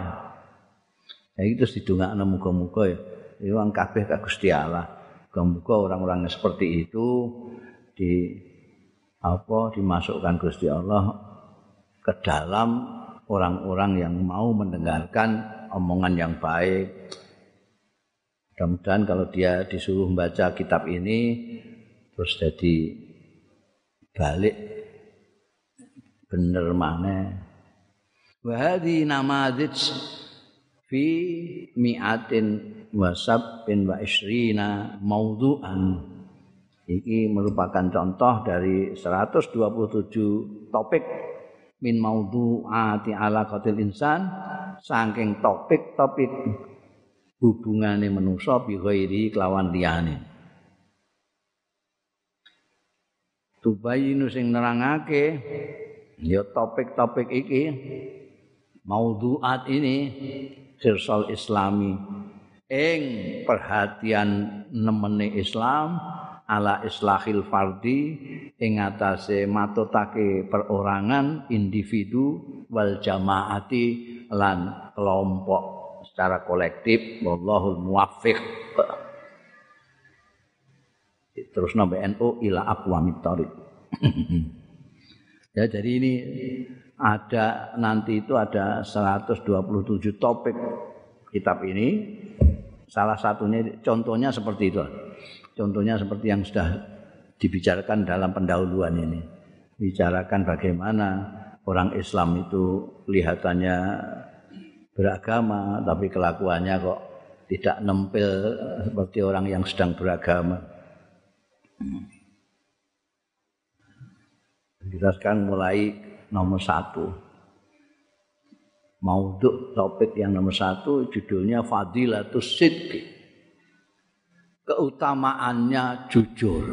Ya itu didongakno muga-muga ya. Iwang kabeh ka Gusti Allah. Muga-muga orang-orang seperti itu di apa dimasukkan Gusti Allah ke dalam orang-orang yang mau mendengarkan omongan yang baik. Mudah-mudahan kalau dia disuruh membaca kitab ini terus jadi balik bener mana. Wahadi namadzij fi mi'atin wa sabbin wa isrina maudhu'an. Ini merupakan contoh dari 127 topik min maudhu'ati ala qatil insan saking topik-topik hubungane manusa bi ghairi kelawan liyane. Tubayinu sing nerangake ya topik-topik iki maudhu'at ini sirsal islami. Ing perhatian nemene Islam ala islahil fardi ing atase matutake perorangan individu wal jamaati lan kelompok secara kolektif. Wallahul muwaffiq. Terus nambah NU ila aqwamit <clears throat> ya jadi ini ada nanti itu ada 127 topik kitab ini salah satunya contohnya seperti itu Contohnya seperti yang sudah dibicarakan dalam pendahuluan ini. Bicarakan bagaimana orang Islam itu kelihatannya beragama tapi kelakuannya kok tidak nempel seperti orang yang sedang beragama. Dijelaskan mulai nomor satu. Mauduk topik yang nomor satu judulnya Fadilatus Sidqi keutamaannya jujur.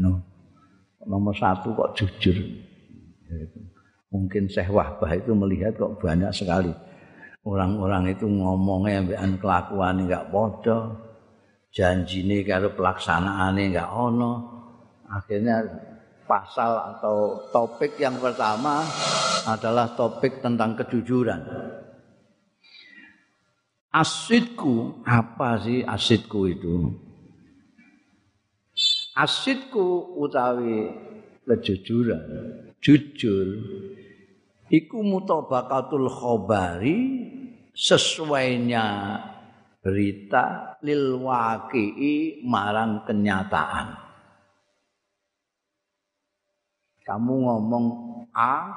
No. Nomor satu kok jujur. Mungkin Syekh Wahbah itu melihat kok banyak sekali orang-orang itu ngomongnya ambekan kelakuan enggak podo, janji ini karo pelaksanaan enggak ono. Akhirnya pasal atau topik yang pertama adalah topik tentang kejujuran. Asidku apa sih asidku itu? Asidku utawi kejujuran, jujur iku mutabaqatul khabari sesuainya berita lil waqi'i marang kenyataan. Kamu ngomong A,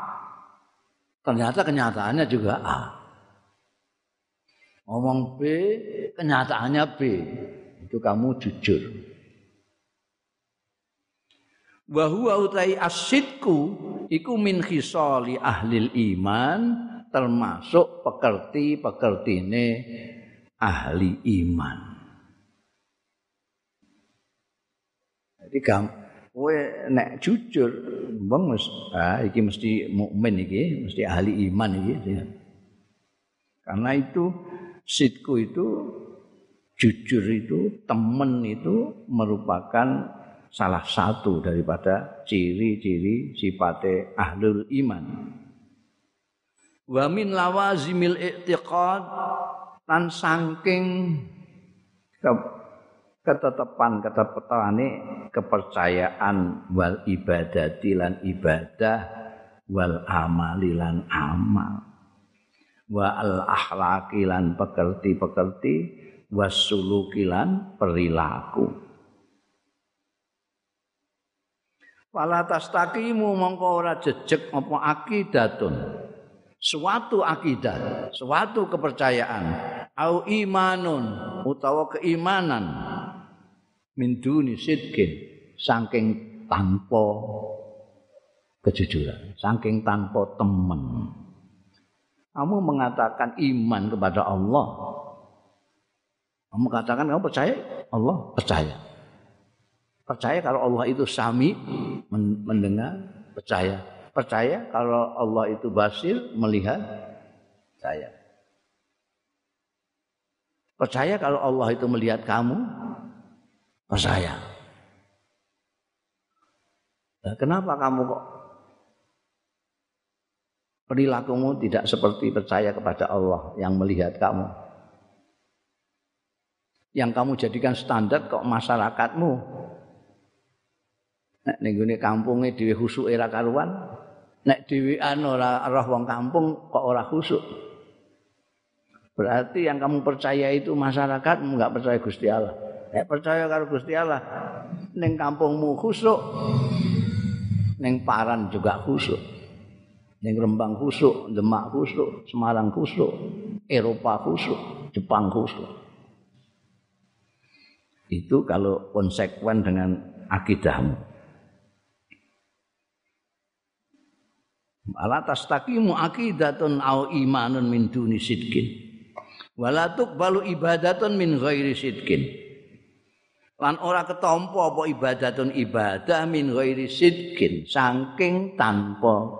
ternyata kenyataannya juga A. ngomong B, kenyataannya B. Itu kamu jujur. Wa huwa utai asidku iku min khisali ahli iman termasuk pekerti-pekertine ahli iman. Jadi kowe nek jujur wong ah iki mesti mukmin iki, mesti ahli iman iki. Karena itu Sidku itu jujur itu temen itu merupakan salah satu daripada ciri-ciri sifate ahlul iman. Wa min lawazimil i'tiqad lan saking ketetapan ketepatane kepercayaan wal ibadati lan ibadah wal amali lan amal. Wa al akhlaqi lan pekerti-pekerti wasuluki lan perilaku. Fala tastaqimu mongko ora jejeg apa akidatun. Suatu akidah suatu kepercayaan au imanun utawa keimanan min duni sidkin saking tanpa kejujuran saking tanpa temen kamu mengatakan iman kepada Allah. Kamu katakan kamu percaya Allah percaya. Percaya kalau Allah itu sami mendengar, percaya. Percaya kalau Allah itu basir melihat, percaya. Percaya kalau Allah itu melihat kamu, percaya. Nah, kenapa kamu kok perilakumu tidak seperti percaya kepada Allah yang melihat kamu? Yang kamu jadikan standar kok masyarakatmu Nek ning gone kampunge dhewe ra karuan, nek dhewean ora roh wong kampung kok ora khusuk. Berarti yang kamu percaya itu masyarakat enggak percaya Gusti Allah. Nek percaya karo Gusti Allah, ning kampungmu khusuk, ning Paran juga khusuk. Ning Rembang khusuk, Demak khusuk, Semarang khusuk, Eropa khusuk, Jepang khusuk. Itu kalau konsekuen dengan akidahmu. Ala tastaqimu aqidatun au imanun min duni sidkin. Wala tuqbalu ibadatun min ghairi sidkin. Lan ora ketampa apa ibadatun ibadah min ghairi sidkin, saking tanpa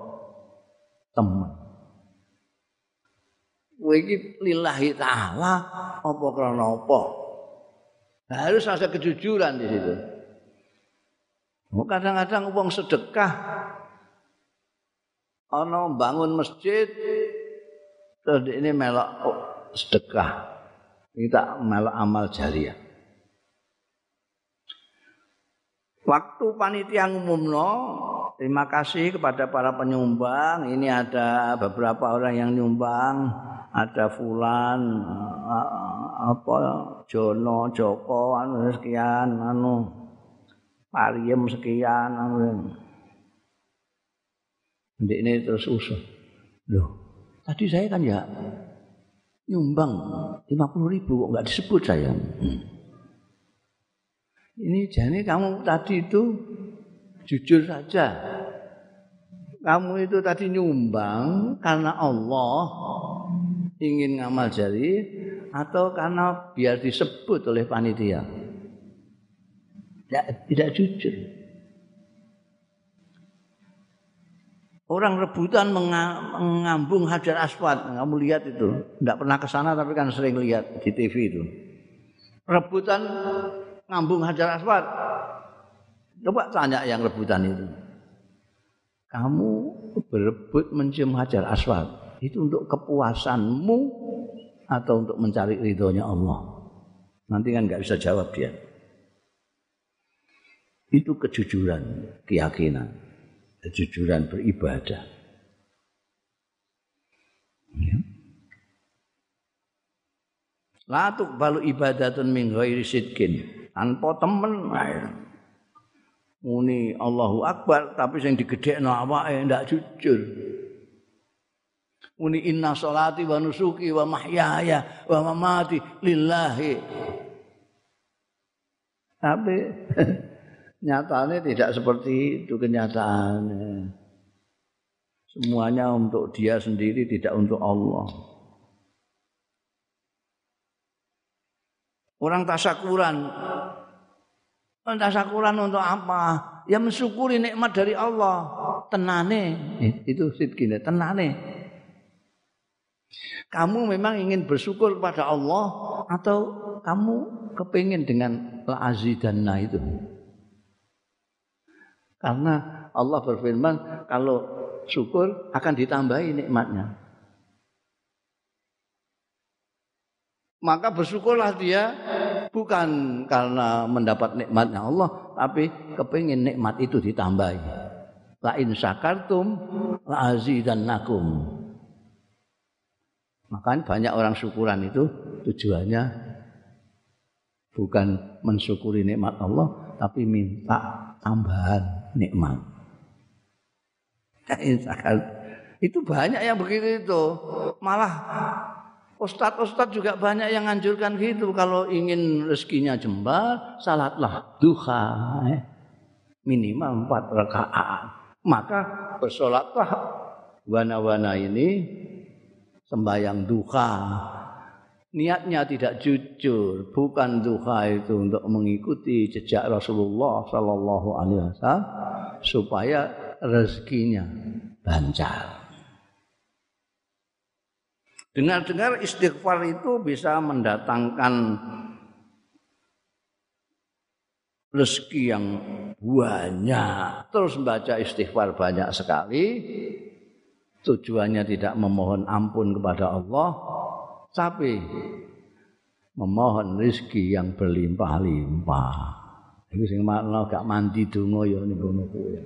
teman. Kowe iki lillahi taala apa krana apa? Harus ada kejujuran di situ. Kadang-kadang uang sedekah ana bangun masjid terus ini melok sedekah kita melok amal jariah waktu panitia umumno terima kasih kepada para penyumbang ini ada beberapa orang yang nyumbang ada fulan apa Jono Joko anu sekian anu Pariem sekian anu ini terus usul. Loh, tadi saya kan ya nyumbang 50 ribu kok nggak disebut saya. Hmm. Ini jadi kamu tadi itu jujur saja. Kamu itu tadi nyumbang karena Allah ingin ngamal jari atau karena biar disebut oleh panitia. Tidak, tidak jujur. Orang rebutan mengambung Hajar Aswad. Kamu lihat itu. Tidak pernah ke sana tapi kan sering lihat di TV itu. Rebutan ngambung Hajar Aswad. Coba tanya yang rebutan itu. Kamu berebut mencium Hajar Aswad. Itu untuk kepuasanmu atau untuk mencari ridhonya Allah. Nanti kan nggak bisa jawab dia. Itu kejujuran, keyakinan kejujuran beribadah. Ya. Latuk balu ibadatun min ghairi sidkin. Tanpa temen muni Allahu Akbar tapi sing digedhekno awake ndak jujur. Muni inna salati wa nusuki wa mahyaya wa mamati lillahi. Tapi <laughs> nyatanya tidak seperti itu kenyataannya. Semuanya untuk dia sendiri, tidak untuk Allah. Orang tasakuran. Orang tasakuran untuk apa? Ya mensyukuri nikmat dari Allah. Tenane. Eh, itu sidkine, tenane. Kamu memang ingin bersyukur kepada Allah atau kamu kepingin dengan la'azidanna itu? Karena Allah berfirman kalau syukur akan ditambahi nikmatnya. Maka bersyukurlah dia bukan karena mendapat nikmatnya Allah, tapi kepingin nikmat itu ditambahi. La in syakartum la azidannakum. Makanya banyak orang syukuran itu tujuannya bukan mensyukuri nikmat Allah, tapi minta tambahan nikmat. Itu banyak yang begitu itu. Malah ustadz-ustadz juga banyak yang anjurkan gitu. Kalau ingin rezekinya jembar, salatlah duha. Eh. Minimal empat rakaat. Maka bersolatlah wana-wana ini sembahyang duha. niatnya tidak jujur, bukan duha itu untuk mengikuti jejak Rasulullah Sallallahu Alaihi Wasallam supaya rezekinya lancar. Dengar-dengar istighfar itu bisa mendatangkan rezeki yang banyak. Terus membaca istighfar banyak sekali. Tujuannya tidak memohon ampun kepada Allah, tapi memohon rezeki yang berlimpah-limpah. Iku sing makna gak mandi donga ya kono kuwi.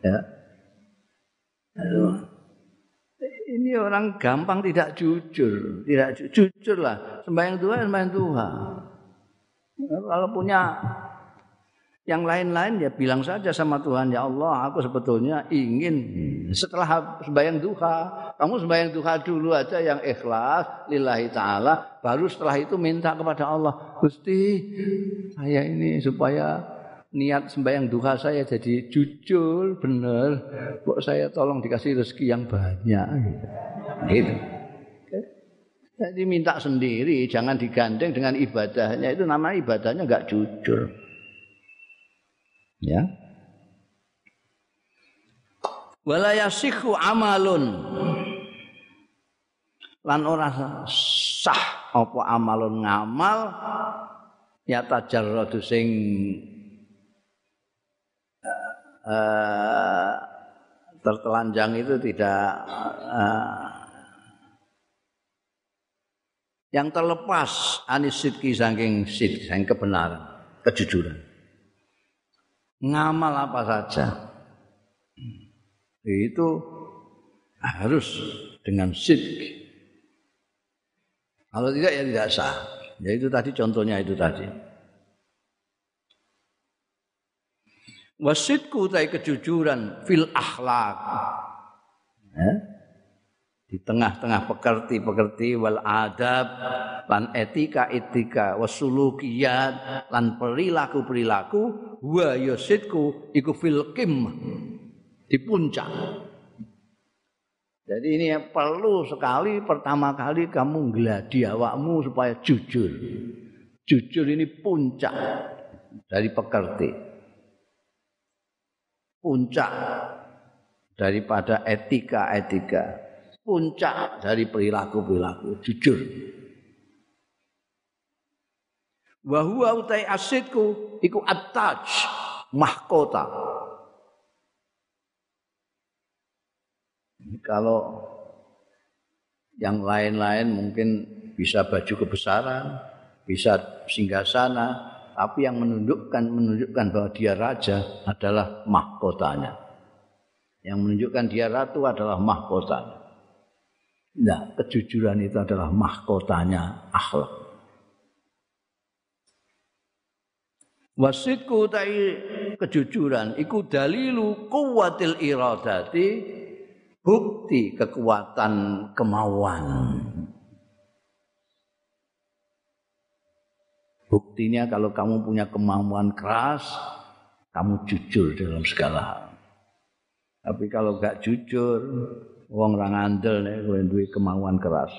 ya. <laughs> Ini orang gampang tidak jujur, tidak ju jujur lah. Sembahyang Tuhan, sembahyang Tuhan. Kalau punya yang lain-lain ya bilang saja sama Tuhan ya Allah aku sebetulnya ingin setelah sembahyang duha kamu sembahyang duha dulu aja yang ikhlas lillahi taala baru setelah itu minta kepada Allah Gusti saya ini supaya niat sembahyang duha saya jadi jujur benar kok saya tolong dikasih rezeki yang banyak gitu. Jadi minta sendiri, jangan digandeng dengan ibadahnya. Itu namanya ibadahnya enggak jujur. Ya. Wala yasihu amalun. Lan ora sah apa amalun ngamal ya tajarradu sing uh, tertelanjang itu tidak uh, yang terlepas anis sidki saking sid saking kebenaran kejujuran. Ngamal apa saja. Itu harus dengan sidki kalau tidak ya tidak sah. Ya itu tadi contohnya itu tadi wasidku tai kejujuran fil akhlak. Ya? di tengah-tengah pekerti-pekerti wal adab lan etika etika wasulukiyat lan perilaku perilaku wa yasidku iku fil kim di puncak. Jadi ini perlu sekali pertama kali kamu geladi awakmu supaya jujur. Jujur ini puncak dari pekerti puncak daripada etika-etika, puncak dari perilaku-perilaku jujur. Wa huwa utai asidku iku at-taj mahkota. Kalau yang lain-lain mungkin bisa baju kebesaran, bisa singgasana, tapi yang menunjukkan menunjukkan bahwa dia raja adalah mahkotanya. Yang menunjukkan dia ratu adalah mahkotanya. Nah, kejujuran itu adalah mahkotanya akhlak. Wasitku tai kejujuran iku dalilu kuwatil iradati bukti kekuatan kemauan. Buktinya kalau kamu punya kemampuan keras, kamu jujur dalam segala hal. Tapi kalau gak jujur, wong orang andel nih, kowe duwe kemauan keras.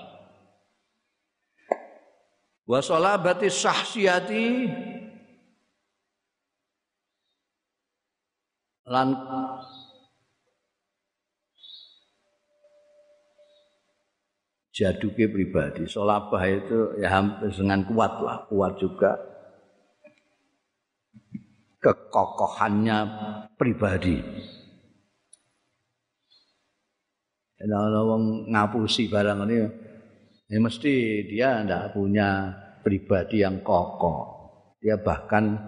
Wa salabati sahsiyati lan jaduke pribadi. Solabah itu ya hampir dengan kuat lah, kuat juga kekokohannya pribadi. Kalau orang ngapusi barang ini, ya mesti dia tidak punya pribadi yang kokoh. Dia bahkan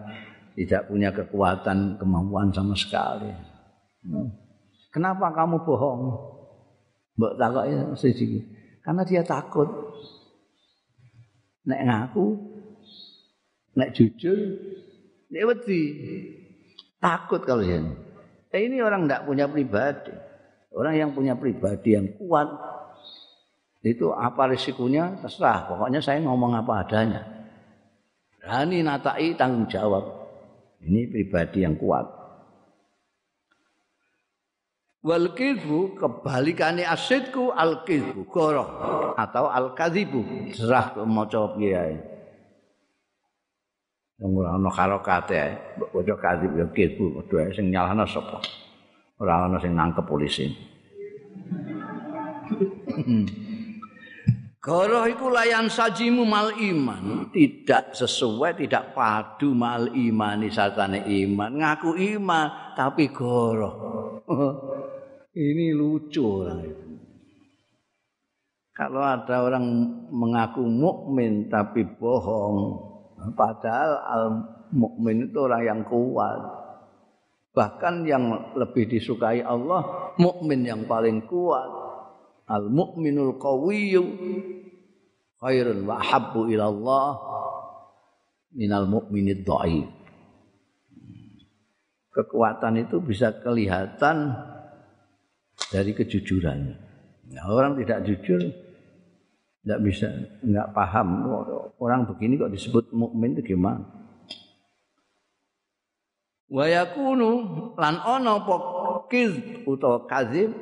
tidak punya kekuatan kemampuan sama sekali. Kenapa kamu bohong? Mbak takoknya sedikit. Karena dia takut. Nek ngaku, nek jujur, nek wedi. Takut kalau ini. Eh, ini orang tidak punya pribadi. Orang yang punya pribadi yang kuat, itu apa risikonya terserah. Pokoknya saya ngomong apa adanya. Berani natai tanggung jawab. Ini pribadi yang kuat. Wal kidbu kebalikane asidku al kidbu goroh atau al kadzibu serah maca piye ae ora ana karokate ae maca kadzib ya kidbu padha sing nyalahno sapa ora ana sing nangkep polisi <laughs> Goroh iku layan sajimu mal iman, tidak sesuai, tidak padu mal iman sartane iman. Ngaku iman tapi goroh. <laughs> Ini lucu orang itu. Kalau ada orang mengaku mukmin tapi bohong, padahal al mukmin itu orang yang kuat. Bahkan yang lebih disukai Allah, mukmin yang paling kuat. al mukminul qawiyyu khairun wa habbu ila Allah minal mukminid dhaif kekuatan itu bisa kelihatan dari kejujuran nah, orang tidak jujur tidak bisa nggak paham orang begini kok disebut mukmin itu gimana wa yakunu lan ana apa kiz utawa kadzib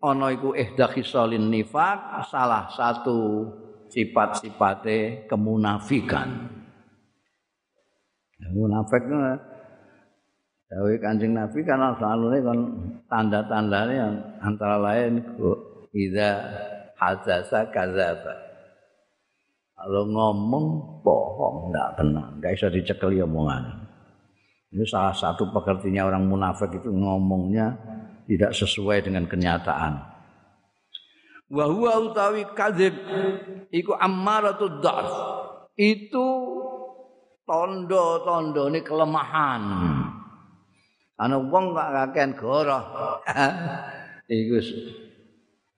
ana iku ihda khisalin nifaq salah satu sifat-sifate kemunafikan. Munafik itu Dawe Kanjeng Nabi kan selalu kan tanda-tandanya antara lain idza hadzasa kadzaba. Kalau ngomong bohong enggak benar, enggak bisa dicekeli omongan. Ini salah satu pekertinya orang munafik itu ngomongnya tidak sesuai dengan kenyataan. Wa huwa utawi kadzib iku ammaratud dhaf. Itu tondo-tondone kelemahan. Ana wong kok kakean goroh. <laughs> iku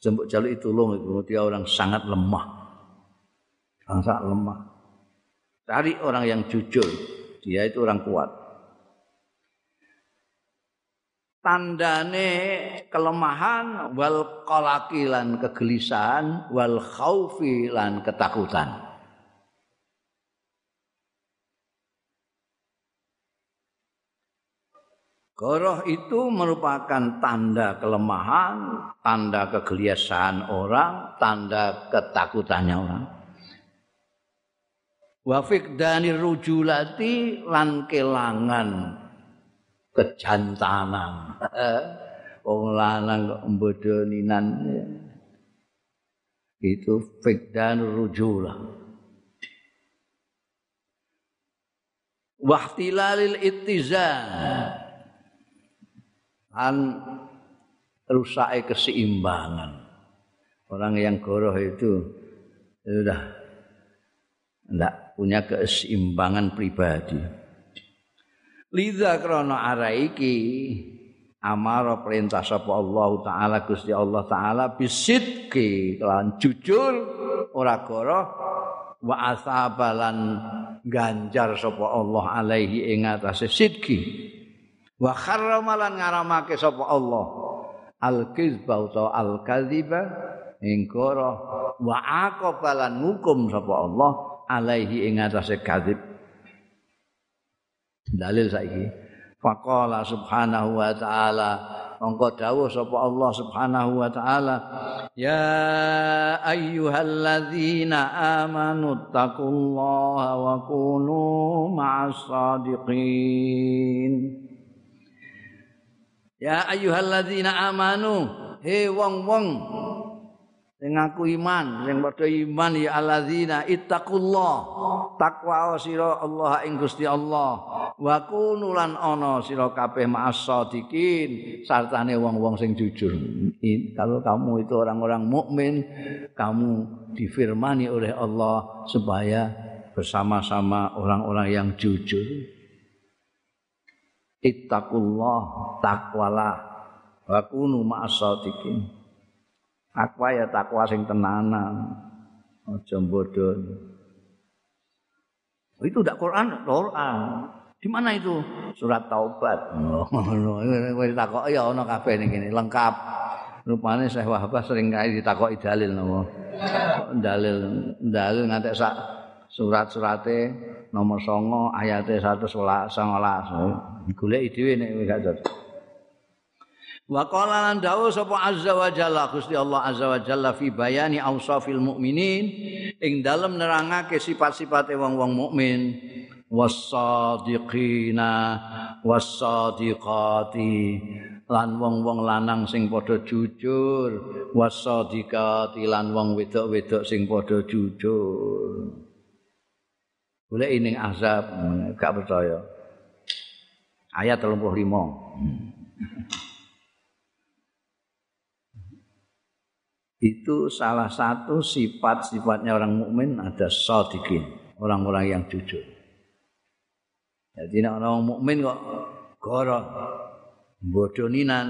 jembuk jaluk tulung itu dia orang sangat lemah. Sangat lemah. Cari orang yang jujur, dia itu orang kuat. tandane kelemahan wal qalaqi lan kegelisahan wal khaufi lan ketakutan Goroh itu merupakan tanda kelemahan, tanda kegelisahan orang, tanda ketakutannya orang. Wafik dani rujulati lan kelangan kejantanan. <laughs> Wong lanang kok mbodoninan. Itu fikdan rujula. Wahtilalil ittizan. An rusake keseimbangan. Orang yang goroh itu sudah tidak punya keseimbangan pribadi. Lidza krana ara iki amara perintah sapa Allah taala Gusti Allah taala bisidki lan jujur ora goroh wa asabalan ganjar sapa Allah alaihi ing atase sidki wa kharramalan ngaramake sapa Allah? Al kizba utawa al kadziba ing goroh wa aqabalan ngukum sapa Allah alaihi ing atase kadzib. Dalil saiki. Faqala subhanahu wa ta'ala. Mongko dawuh sapa Allah subhanahu wa ta'ala. Ya ayyuhalladzina amanu taqullaha wa kunu ma'as sadiqin ya ayyuhalladzina amanu he wong-wong sing ngaku iman sing padha iman ya alladzina ittaqullah takwa sira Allah ing Gusti Allah. Wa kunulan ana sira kabeh ma'as-shadiqin sartane wong-wong sing jujur. Kalau kamu itu orang-orang mukmin kamu difirmani oleh Allah supaya bersama-sama orang-orang yang jujur ittaqullah takwalah. Wa kunu ma'as-shadiqin takwa ya takwa sing tenanan. Aja bodoh itu tidak Quran Quran. Di mana itu? Surat taubat. Ngono <laughs> wis takok ya ana kabeh ning kene lengkap. Rupane Syekh Wahbah sering kali ditakoki dalil napa? Dalil dalil ngantek sak surat-surate nomor 9 ayate 119 golek dhewe nek gak Wa qala lan dawuh sapa azza wa jalla Gusti Allah azza wa jalla fi bayani ausafil mukminin ing dalem nerangake sifat-sifate wong-wong mukmin. Was-sadiqina was-sadiqati lan wong-wong lanang sing padha jujur. Was-sadiqati lan wong wedok-wedok sing padha jujur Boleh ini azab gak percaya ayat 35 itu salah satu sifat-sifatnya orang mukmin ada sadiqin, orang-orang yang jujur. Jadi orang mukmin kok goro bodoninan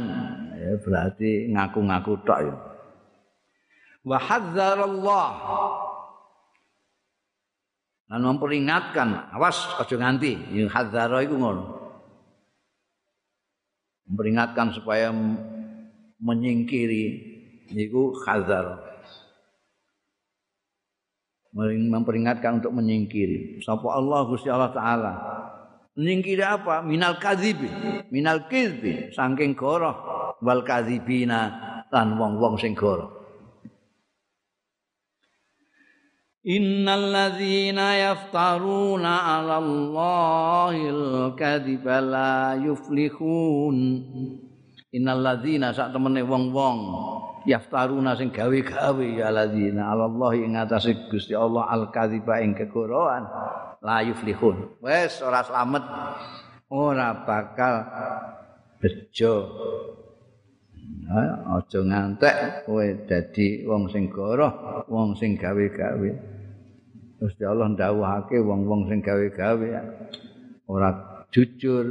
ya berarti ngaku-ngaku tok ya. Wa hadzarallah dan memperingatkan awas aja nganti. Yang hadzara iku ngono. Memperingatkan supaya menyingkiri niku khazar memperingatkan untuk menyingkiri. Sapa Allah Gusti Allah taala? Menyingkiri apa? Minal kadzibi minal kizbi saking goroh wal kadzibina lan wong-wong sing goroh Innal ladzina yaftaruna 'ala Allahil kadhiba la yuflihun. Innal ladzina sak temene wong-wong yaftaruna sing gawe-gawe ya ladzina Allah ing ngatasé Gusti Allah al kadziba ing kegorohan la yuflihun. Wis ora slamet ora bakal bejo. Aja ngantek kowe dadi wong sing goroh wong sing gawe-gawe Gusti Allah ndawuhake wong-wong sing gawe-gawe. Ora jujur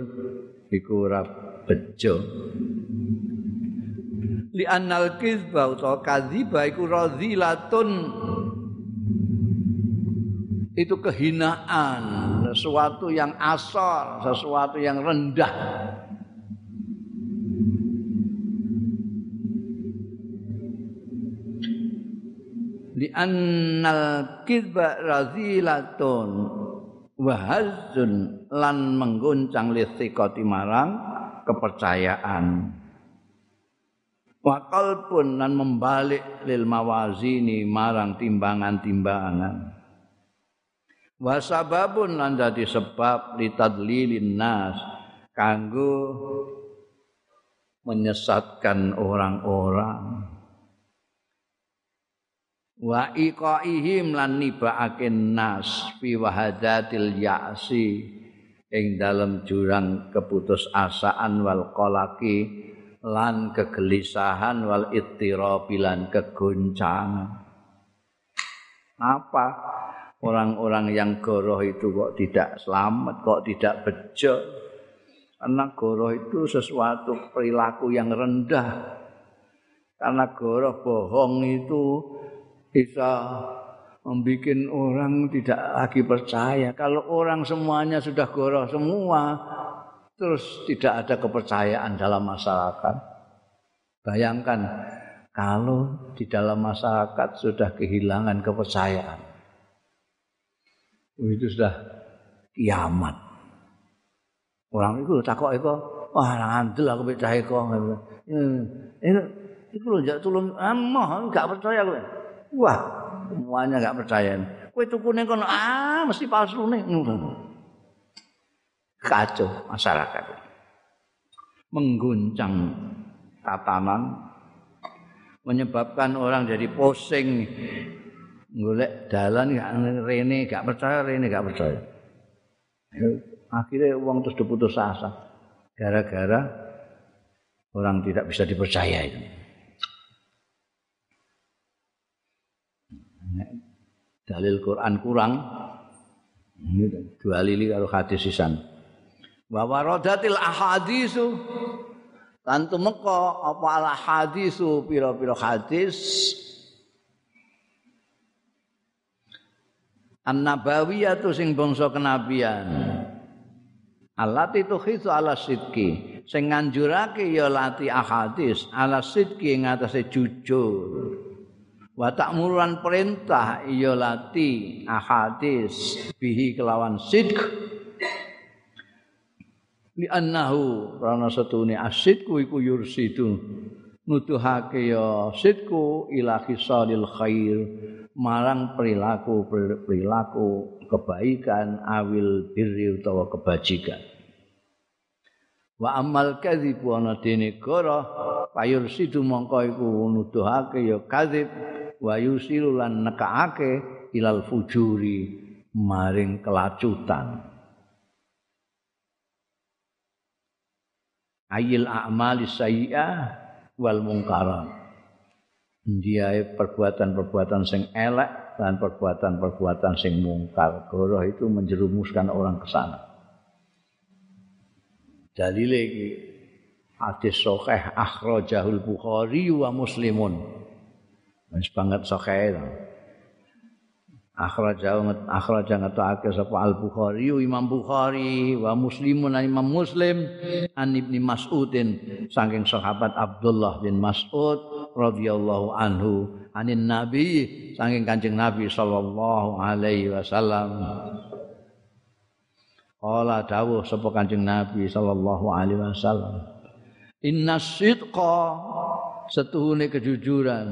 iku ora bejo. Li annal kizba utawa kadziba iku radhilatun itu kehinaan sesuatu yang asal sesuatu yang rendah li annal kizba radhilatun wa lan mengguncang listikoti marang kepercayaan. Wa qalbun lan membalik lil mawazini marang timbangan-timbangan. Wa sababun lan dadi sebab litadlilin nas kanggo menyesatkan orang-orang wa iqaihim lan nibaake nas fi wahadatil ya'si ing dalam jurang keputusasaan wal qalaqi lan kegelisahan wal ittirabi lan kegoncangan. Apa orang-orang yang goroh itu kok tidak selamat, kok tidak bejo? Karena goroh itu sesuatu perilaku yang rendah. Karena goroh bohong itu bisa membuat orang tidak lagi percaya. Kalau orang semuanya sudah goroh semua, terus tidak ada kepercayaan dalam masyarakat. Bayangkan kalau di dalam masyarakat sudah kehilangan kepercayaan. Itu sudah kiamat. Orang itu takut itu, wah ngandel aku percaya kok. Ini itu loh jak tulung amah enggak percaya gue. Wah, semuanya enggak percaya. Kowe tukune kono ah mesti palsu nih. kacau masyarakat. Mengguncang tatanan menyebabkan orang jadi pusing golek dalan gak rene gak percaya rene gak percaya. Akhirnya uang terus diputus asa. Gara-gara orang tidak bisa dipercaya itu dalil Quran kurang. Dua lili kalau hadis sisan. Wa waradatil ahadisu lan tumeka apa al hadisu pira-pira hadis? An-nabawiyatu sing bangsa kenabian. Alati khisu ala sidki sing nganjurake ya lati ahadis ala sidki ing atase jujur wa ta'muruan perintah ya lati ahadis bihi kelawan sidq. Li annahu karena setune asidku iku yursidu nuduhake ya sidku ila khisalil khair marang perilaku perilaku kebaikan awil birri utawa kebajikan. Wa amal kadzib ana dene goro payur sidu mongko iku nuduhake ya kadzib wa yusilu lan nekaake ilal fujuri maring kelacutan ayil a'mali sayyi'ah wal mungkarat. Dia perbuatan-perbuatan sing elek dan perbuatan-perbuatan sing mungkar. Goroh itu menjerumuskan orang ke sana. Dalil iki hadis sahih akhrajahul Bukhari wa Muslimun. Wis banget sahih akhraja akhraja ngatake sapa Al Bukhari Imam Bukhari wa Muslimun Imam Muslim. An Ibnu Mas'udin saking sahabat Abdullah bin Mas'ud radhiyallahu anhu. Anin Nabi saking Kanjeng Nabi sallallahu alaihi wasallam. Qala dawuh sapa Kanjeng Nabi sallallahu alaihi wasallam Inna sidqa setuhune kejujuran.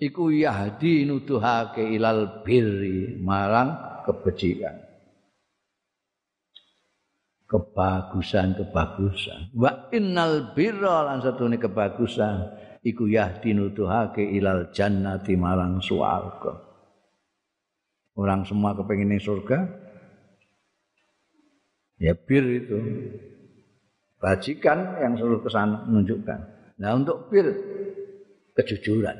Iku yahdi nuduhake ilal birri marang kebajikan. Kebagusan kebagusan. Wa innal birra lan setuhune kebagusan. Iku yahdi nuduhake ilal jannati marang swarga. Orang semua kepengin surga? Ya bir itu. Bajikan yang selalu ke sana menunjukkan nah untuk bir kejujuran.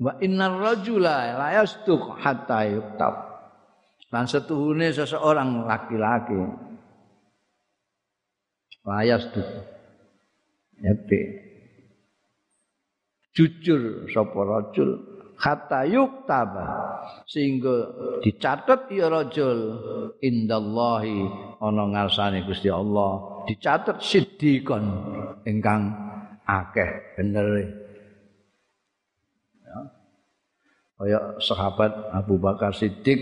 Wa innar rajula la yasduq hatta yuktab. Dan setuhune seseorang laki-laki la yasduq. Yati. Jujur sapa rajul hatta yuktaba sehingga dicatat ya rajul indallahi ana ngarsane Gusti Allah dicatat siddiqon ingkang akeh bener ya. kayak sahabat Abu Bakar Siddiq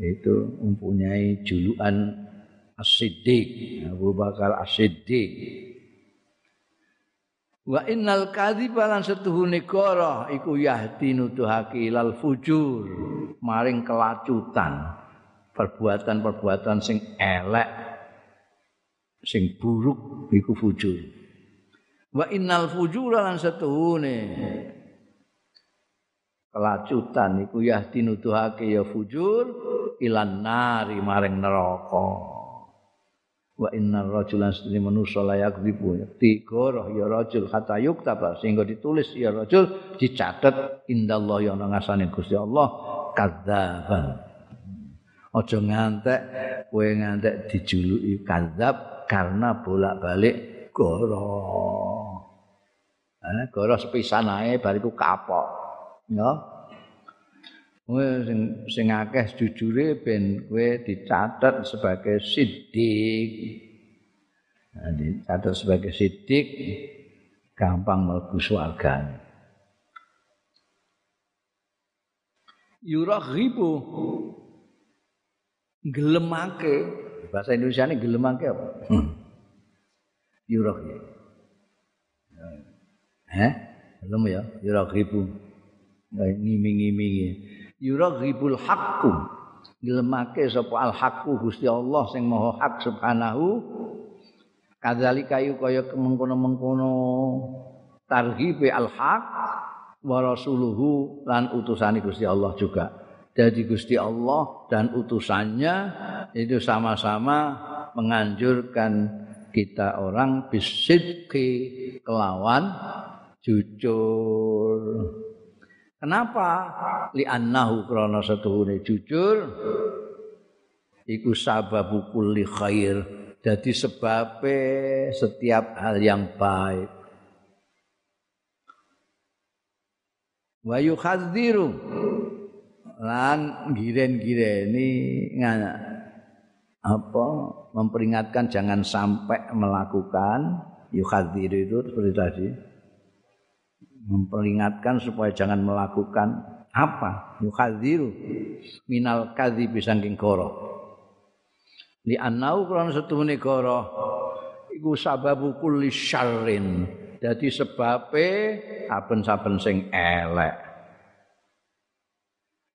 itu mempunyai julukan As-Siddiq Abu Bakar As-Siddiq. Wa innal kadhiba lan setuhune goro iku yahdi nuduhake ilal fujur maring kelacutan perbuatan-perbuatan sing elek sing buruk iku fujur wa innal fujura lan setuhune. Kelacutan iku ya dinuduhake ya fujur ilan nari maring neraka. Wa innar rajulan sedene manusa layak dibu digoroh ya rajul kata yuktaba. Sehingga ditulis ya rajul dicatat indallah ya ana ngasane Gusti Allah kadzaban aja ngantek kowe ngantek dijuluki kadzab karena bolak-balik goroh Eh, goro sepisan ae bariku kapok. Ya. Kowe sing sing akeh jujure ben kowe dicatat sebagai siddiq. Nah, dicatat sebagai siddiq gampang mlebu swarga. Yuraghibu gelemake bahasa Indonesia ini gelemake apa? Hmm. Yuraghibu Eh? Belum ya? Yuraghibu. Ngiming-ngimingi. Yuraghibul haqqu. Ngelemake sapa al haqqu Gusti Allah sing maha hak subhanahu. Kadzalika yu kaya mengkono-mengkono targhibe al haq wa rasuluhu lan Gusti Allah juga. Jadi Gusti Allah dan utusannya itu sama-sama menganjurkan kita orang bisidki kelawan jujur. Kenapa? Li annahu krana setuhune jujur iku sababu kulli khair. Jadi sebabe setiap hal yang baik. Wa yukhadziru lan giren-gireni apa memperingatkan jangan sampai melakukan yukhadziru itu seperti tadi memperingatkan supaya jangan melakukan apa? Yukhadziru minal kadhibi saking goro. Li annau krana setuhune goro iku sababu kulli syarrin. Dadi sebabe saben-saben sing elek.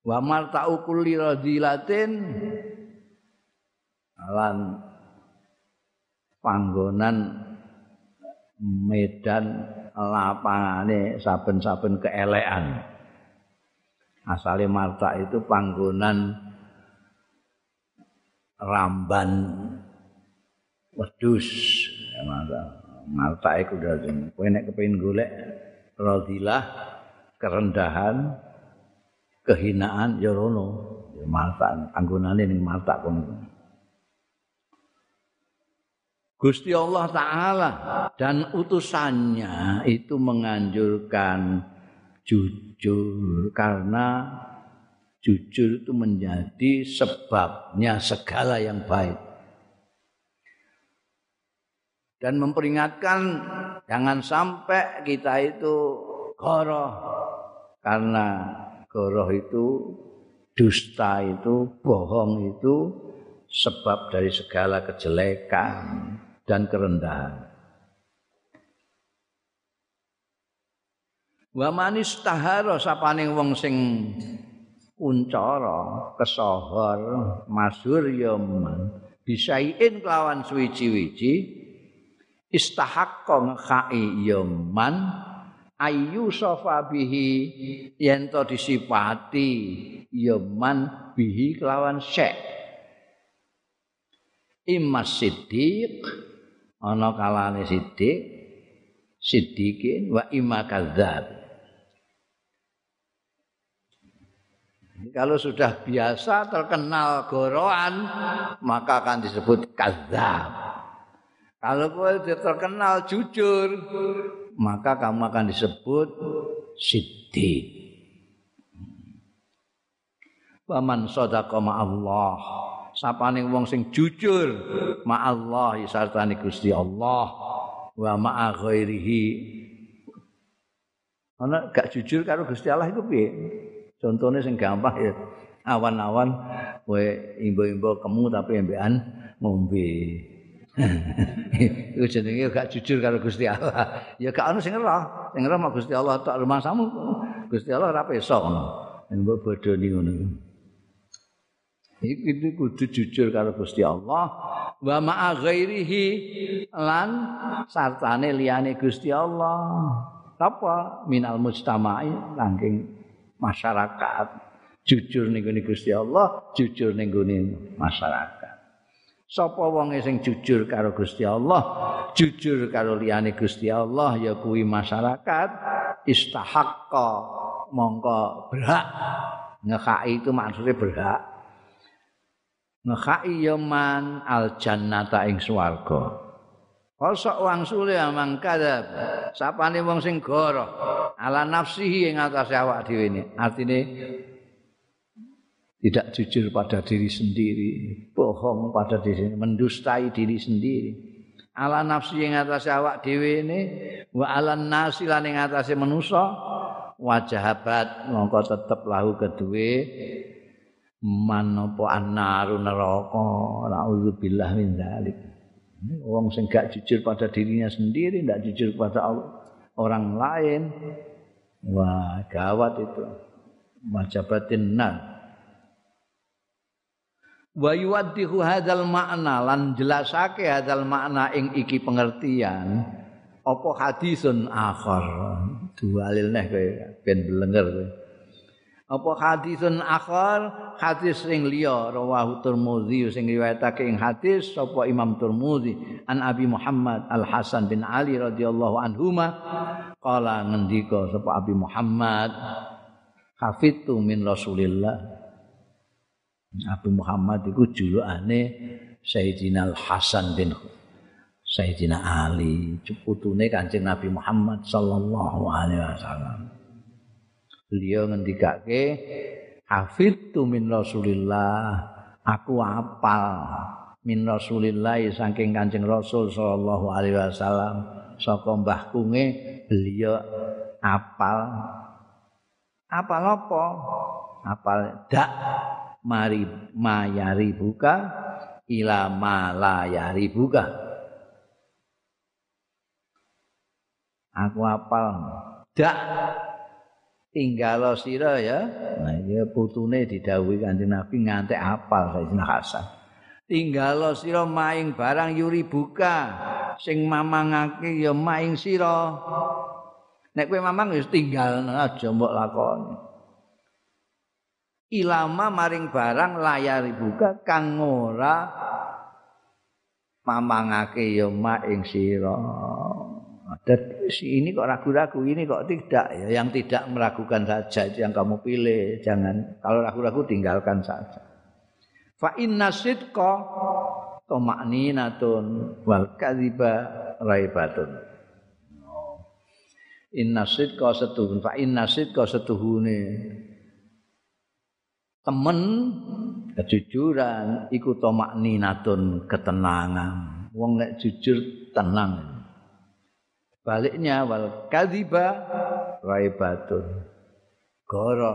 Wa marta'u kulli radilatin lan panggonan medan lapangane saben-saben keelekan. Asale Marta itu panggonan ramban wedus. Marta, Marta iku dadi kowe nek kepengin golek radilah kerendahan kehinaan ya rono. Marta panggonane ning Marta kono. Gusti Allah Ta'ala. Dan utusannya itu menganjurkan jujur. Karena jujur itu menjadi sebabnya segala yang baik. Dan memperingatkan jangan sampai kita itu goroh. Karena goroh itu dusta itu bohong itu sebab dari segala kejelekan dan kerendahan. Wa manis tahara sapaning wong sing uncara kesohor masyhur ya man bisaiin kelawan suwi-wiji istahaqqa ngekai ya man ayu sofa bihi yen to disipati ya man bihi kelawan syek imas siddiq ana kalane sidik sidikin wa imma kadzab kalau sudah biasa terkenal goroan maka akan disebut kadzab kalau kowe terkenal jujur maka kamu akan disebut siddiq. Waman sadaqa Allah sapane wong sing jujur ma Allah sartane Gusti Allah wa ma ghairihi. Ana gak jujur karo Gusti Allah iku piye? Contone sing gampang ya awan-awan kowe imbo-imbo kemu tapi embekan ngombe. <laughs> Iku jenenge gak jujur karo Gusti Allah. Ya gak ono sing ngerah. Sing ngerah Gusti Allah tok rumah samu. Gusti Allah ora peso ngono. Mbok bodoni ngono Iku itu kudu jujur karo Gusti Allah. Wa ma'a ghairihi lan sartane liyane Gusti Allah. Apa? Minal mujtama'i langking masyarakat. Jujur ning Gusti Allah, jujur ning masyarakat. Sapa wonge sing jujur karo Gusti Allah, jujur karo liyane Gusti Allah ya kuwi masyarakat istahaqqa mongko berhak. Ngekai itu maksudnya berhak ngekai yaman al jannata ing swarga. Kosok wang sule amang kadab sapane wong sing goro ala nafsihi ing atas awak dhewe ini. Artine tidak jujur pada diri sendiri bohong pada diri mendustai diri sendiri. Ala nafsi ing atas awak dhewe ini wa ala nasi lan ing atase manusa wajahabat mongko tetep lahu kedue man apa annaru neraka? Naudzubillah min dzalik. Wong sing gak jujur pada dirinya sendiri ndak jujur pada orang lain wah gawat itu. Majabatin nan wa yuwaddihu hadzal makna lan jelasake hadzal makna ing iki pengertian apa hadisun akhar. Dualil neh kowe ben belenger kowe apa hadisun akhar? Hadis sing liya rawahu Tirmidzi sing riwayatake ing hadis sapa Imam Tirmidzi an Abi Muhammad Al Hasan bin Ali radhiyallahu anhuma qala ngendika sapa Abi Muhammad hafidtu min Rasulillah. Abu Muhammad iku julukane Sayyidina Al Hasan bin Sayyidina Ali putune Kanjeng Nabi Muhammad sallallahu alaihi wasallam beliau ngendikake hafidtu min rasulillah. Aku apal min rasulillah saking kancing rasul sallallahu alaihi wasallam. Saka mbah kunge beliau apal apal apa? Apal dak mari mayari buka ila ma la yaribuka aku apal dak tinggal sira ya. Nah iki putune didhawuhi kanjeng Nabi ngantek apal Sayyidina Hasan. Tinggal sira maing barang yuri buka. Sing mamangake ya maing sira. Nek kowe mamang wis tinggal aja mbok lakoni. Ilama maring barang layar buka kang ora mamangake ya mak ing sira. ini kok ragu-ragu, ini kok tidak ya. Yang tidak meragukan saja itu yang kamu pilih. Jangan kalau ragu-ragu tinggalkan saja. Fa inna sidqa tuma'ninatun wal kadhiba raibatun. Inna sidqa setuhun fa inna sidqa setuhune temen kejujuran iku tomak ninatun ketenangan wong nek jujur tenang baliknya wal kadhiba raibatun. Goro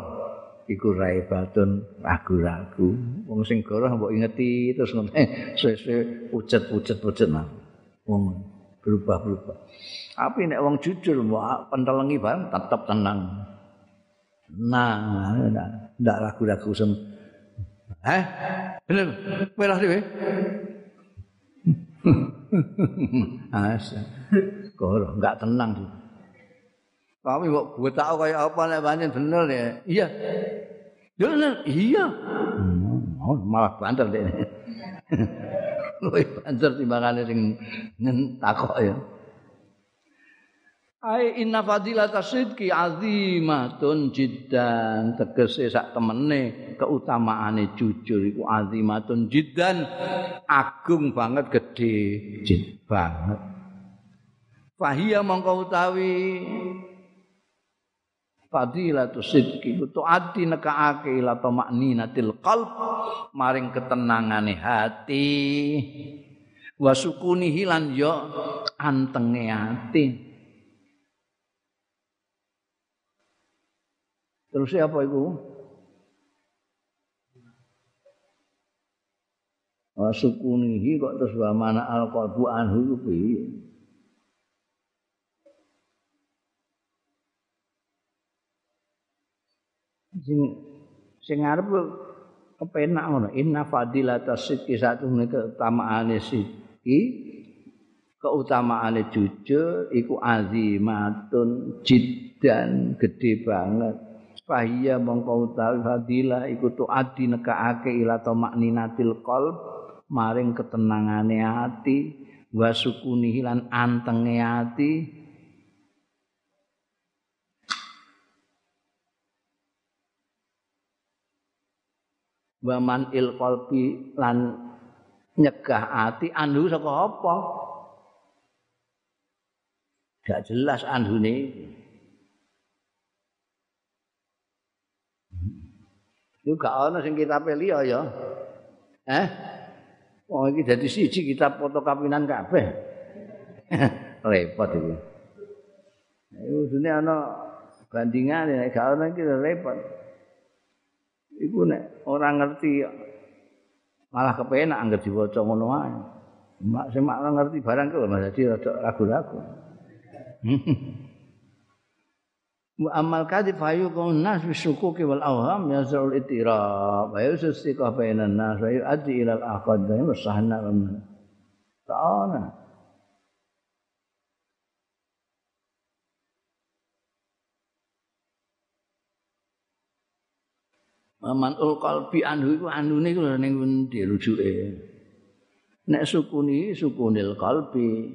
iku raibatun ragu-ragu. Wong sing goro mbok ingeti terus ngene <laughs> suwe-suwe pucet-pucet-pucet nah wong berubah-berubah. Tapi nek wong jujur mbok pentelengi bareng tetap tenang. Nah ndak ragu-ragu sem eh bener? Pelah dhewe <laughs> asa kok enggak tenang. Sih kami kok gue tahu kayak apa nek pancen bener ya? Iya. Bener iya. Hmm, oh, malah banter deh. <laughs> Luwih banter timbangane sing takok ya. Ai inna fadilata sidqi azimatun jiddan. Tegese sak temene keutamaane jujur iku azimatun jiddan. Agung banget gede jid banget. Fahia mongko utawi fadilatu sidqi ati nekaake ila tamakninatil qalb maring ketenangane hati. Wasukuni hilan yo antenge ati Terus apa itu? Wa sukunihi kok terus wa mana al qalbu anhu piye? Sing sing arep kepenak ngono. Inna fadilata sidqi satu keutamaane sidqi keutamaane jujur iku azimatun jiddan gede banget. Fahiya mongko utawi fadilah iku tuadi nekaake ila tamakninatil qalb maring ketenangane ati wa sukunihi lan antenge ati. Wa man il qalbi lan nyegah ati anhu saka apa? Gak jelas anhune Iku gak ana sing kitabe liya ya. Eh? Wong iki dadi siji kitab fotokapinan kabeh. <laughs> repot iki. Iku dene ana bandingan nek gak ana iki repot. Iku nek ora ngerti malah kepenak anggere diwaca ngono wae. Mak sing mak ngerti barang kok malah dadi rada ragu-ragu. <laughs> wa amal kadhib fayu kun nas bisukuki wal awham yazul itira wa yusiqa bainan nas wa yu'addi ila al aqad wa sahna ta'ala Man ul qalbi anhu iku anune iku ning ndi rujuke. Nek sukuni sukunil qalbi.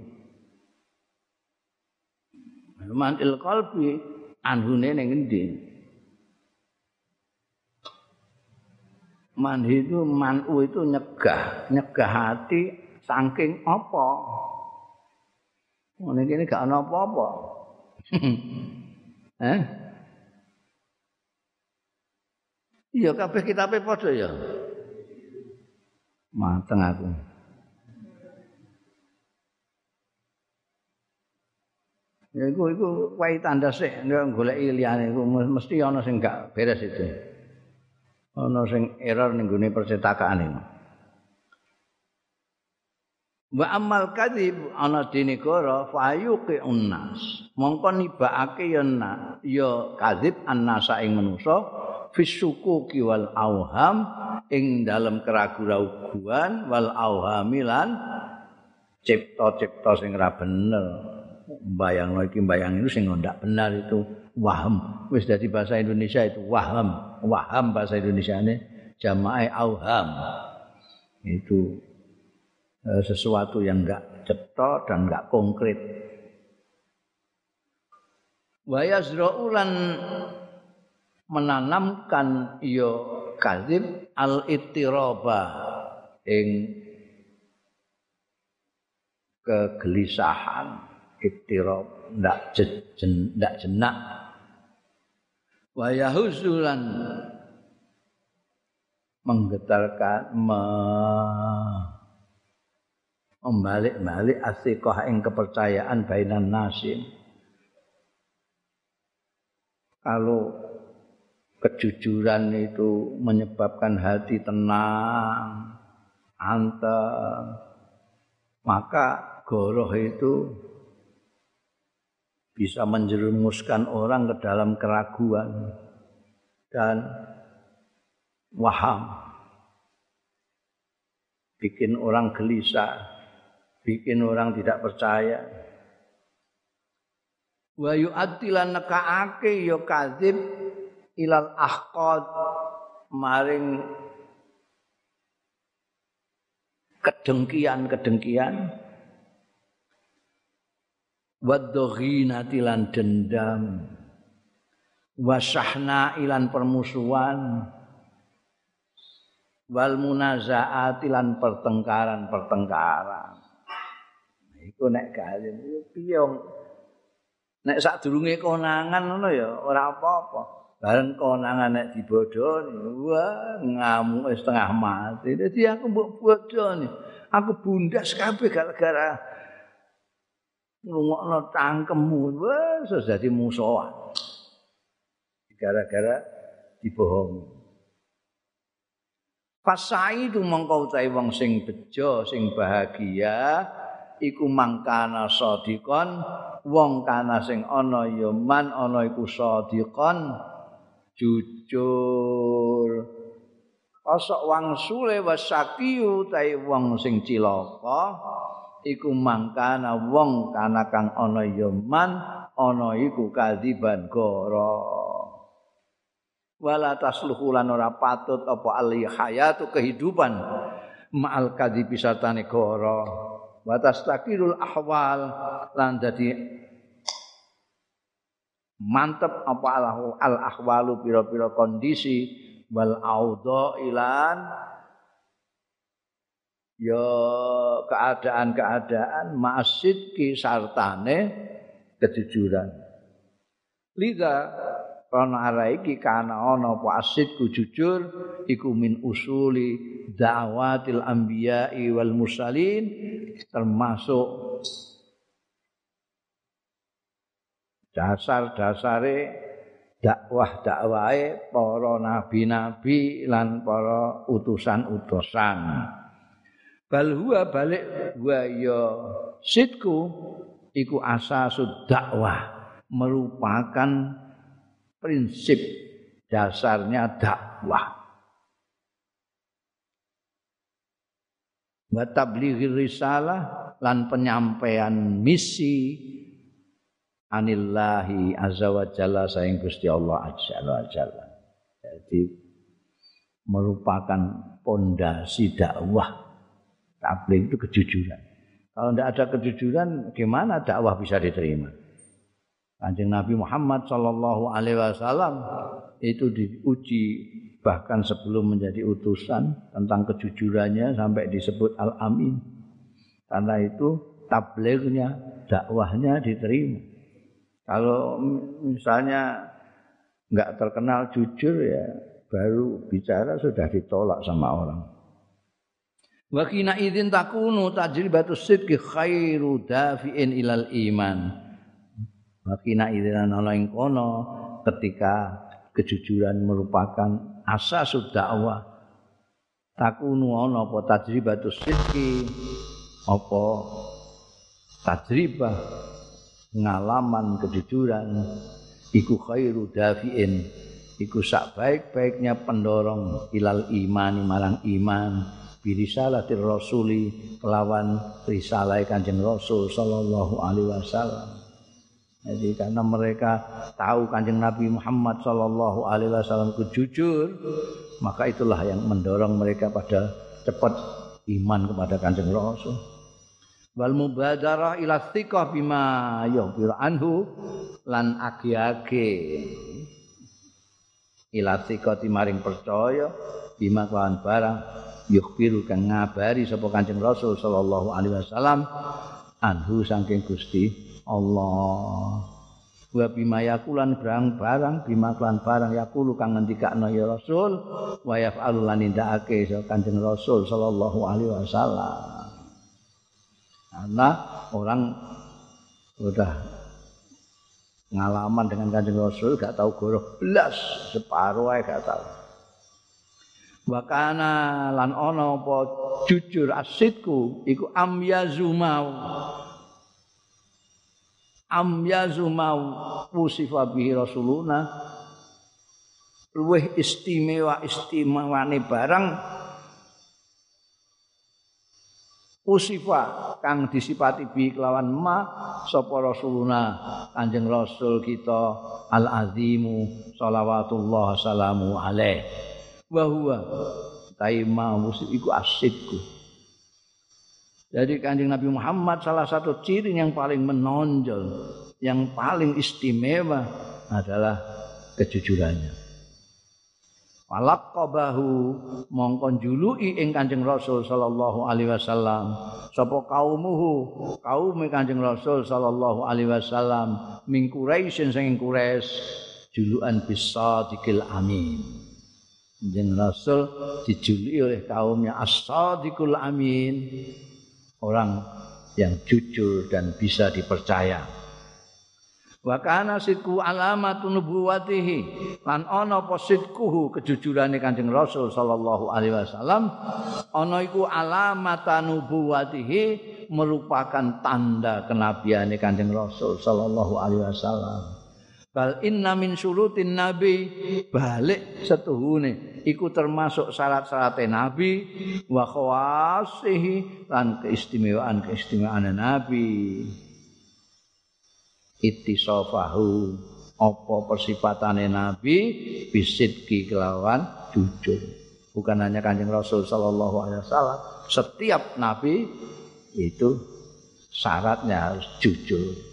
Man il anhune ning endi? Manhi itu manu itu nyegah. Nyegah hati saking apa? Ngene iki gak ana apa-apa. <laughs> Eh? Iya kabeh kitabe padha ya. Mateng aku Iku iku wae tanda sik nek goleki liyane iku mesti ana sing gak beres itu. Ana sing error ning gone percetakan ini. wa amal kadzib ana di negara fayuqi unnas mongko nibakake ya ya kadzib annasa ing manusa fisukuki wal auham ing dalam keraguan wal auhamilan cipta-cipta sing ora bener bayang iki bayang itu sing ndak benar itu waham. Wis dadi bahasa Indonesia itu waham. Waham bahasa Indonesia ini jamaah auham. Itu Eh, sesuatu yang enggak cetok dan enggak konkret. Wa yazra'ulan menanamkan ya kadzib al ittiraba ing kegelisahan ittirab ndak jen, ndak jenak wa yahuzulan menggetarkan me membalik-balik asiqah ing kepercayaan bainan nasim. Kalau kejujuran itu menyebabkan hati tenang, anteng, maka goroh itu bisa menjerumuskan orang ke dalam keraguan dan waham. Bikin orang gelisah, bikin orang tidak percaya. Wa yu'addilan nekaake ya kadzib ilal ahqad maring kedengkian-kedengkian wadoghinati lan dendam. Wasahna ilan permusuhan. Wal munazaati lan pertengkaran-pertengkaran. Iku nek kali piye nek sadurunge konangan ngono ya ora apa-apa. Bareng konangan nek dibodoni wah ngamuk setengah mati. Dadi aku mbok bodoni. Aku bundas kabeh gara-gara ngrungokno tangkemmu wah wis dadi musuh gara-gara dibohongi. Pasai itu mongkau wong sing bejo, sing bahagia, iku mangkana sadikon wong kana sing ana ya man ana iku sadikon jujur. Kosok wangsule wasakiyu tai wong sing cilaka iku mangkana wong kana kang ana ya man ana iku kadiban goro. Wala tasluhu lan ora patut apa ali hayatu kehidupan ma'al kadhibi sartane goro. Wa tastakirul ahwal lan dadi mantep apa al ahwalu pira-pira kondisi. Wal audha ilan ya keadaan-keadaan masid ki sartane kejujuran liga Karena ara iki kana ana apa asidku jujur iku min usuli da'watil anbiya'i wal mursalin termasuk dasar-dasare dakwah dakwahe para nabi-nabi lan para utusan-utusan. Bal huwa balik wa ya sidku iku asasud dakwah merupakan prinsip dasarnya dakwah. Wa tablighi risalah lan penyampaian misi anillahi azza wa jalla saing Gusti Allah azza wa jalla. Jadi merupakan pondasi dakwah. Tabligh itu kejujuran. Kalau tidak ada kejujuran, gimana dakwah bisa diterima? Kanjeng Nabi Muhammad Shallallahu Alaihi Wasallam itu diuji bahkan sebelum menjadi utusan tentang kejujurannya sampai disebut Al Amin. Karena itu tablighnya, dakwahnya diterima. Kalau misalnya nggak terkenal jujur ya baru bicara sudah ditolak sama orang. Wa kina idzin takunu tajribatus sidqi khairu dafi'in ilal iman. Makina idinan ana ing kono ketika kejujuran merupakan asas dakwah takunu ana apa tajribatus sidqi apa tajribah ngalaman kejujuran iku khairu dafiin iku sak baik-baiknya pendorong ilal imani marang iman birisalatir rasuli kelawan risalah kanjeng rasul sallallahu alaihi wasallam. Jadi karena mereka tahu kanjeng Nabi Muhammad sallallahu alaihi wasallam itu jujur maka itulah yang mendorong mereka pada cepat iman kepada kanjeng rasul. Wal mubadarah ila thiqah bima yubiru anhu lan agi-agi. Ila thiqati maring percaya bima kawan barang yukhbiru kang ngabari sapa kanjeng Rasul sallallahu alaihi wasallam anhu saking Gusti Allah. Wa bima yakulan barang barang bima kelan barang yakulu kang ngendikakno ya Rasul wa yaf'alu lan nindakake sapa kanjeng Rasul sallallahu alaihi wasallam. Karena orang sudah ngalaman dengan kanjeng Rasul gak tahu goroh belas separuh aja gak tahu Wakana lan ono apa jujur asidku iku am yazumau. Am yazumau usifa bihi rasuluna. Luweh istimewa istimewane barang. Usifa kang disipati bi kelawan ma sapa rasuluna? Kanjeng rasul kita al azimu shalawatullah salamu alaih wa huwa. Taima iku asidku. Jadi kanjeng Nabi Muhammad salah satu ciri yang paling menonjol yang paling istimewa adalah kejujurannya. Walaqabahu mongkon juluki ing Kanjeng Rasul sallallahu alaihi wasallam. Sapa kaumuhu? Kaum Kanjeng Rasul sallallahu alaihi wasallam min Quraisy sing Quraisy julukan bisadikil amin Kanjeng Rasul dijuluki oleh kaumnya as-sadiqul amin orang yang jujur dan bisa dipercaya. Wa kana sidku alamatun nubuwatihi lan ana apa sidkuhu kejujurane Kanjeng Rasul sallallahu alaihi wasallam ana iku alamatan nubuwatihi merupakan tanda kenabiane Kanjeng Rasul sallallahu alaihi wasallam bal inna min syurutin nabi. Balik setuhune. Iku termasuk syarat-syarat nabi. Wa khawasihi lan keistimewaan keistimewaan nabi. Ittisafahu. Apa persipatane nabi? Bisidki kelawan jujur. Bukan hanya kanjeng rasul sallallahu alaihi wasallam. Setiap nabi itu syaratnya harus jujur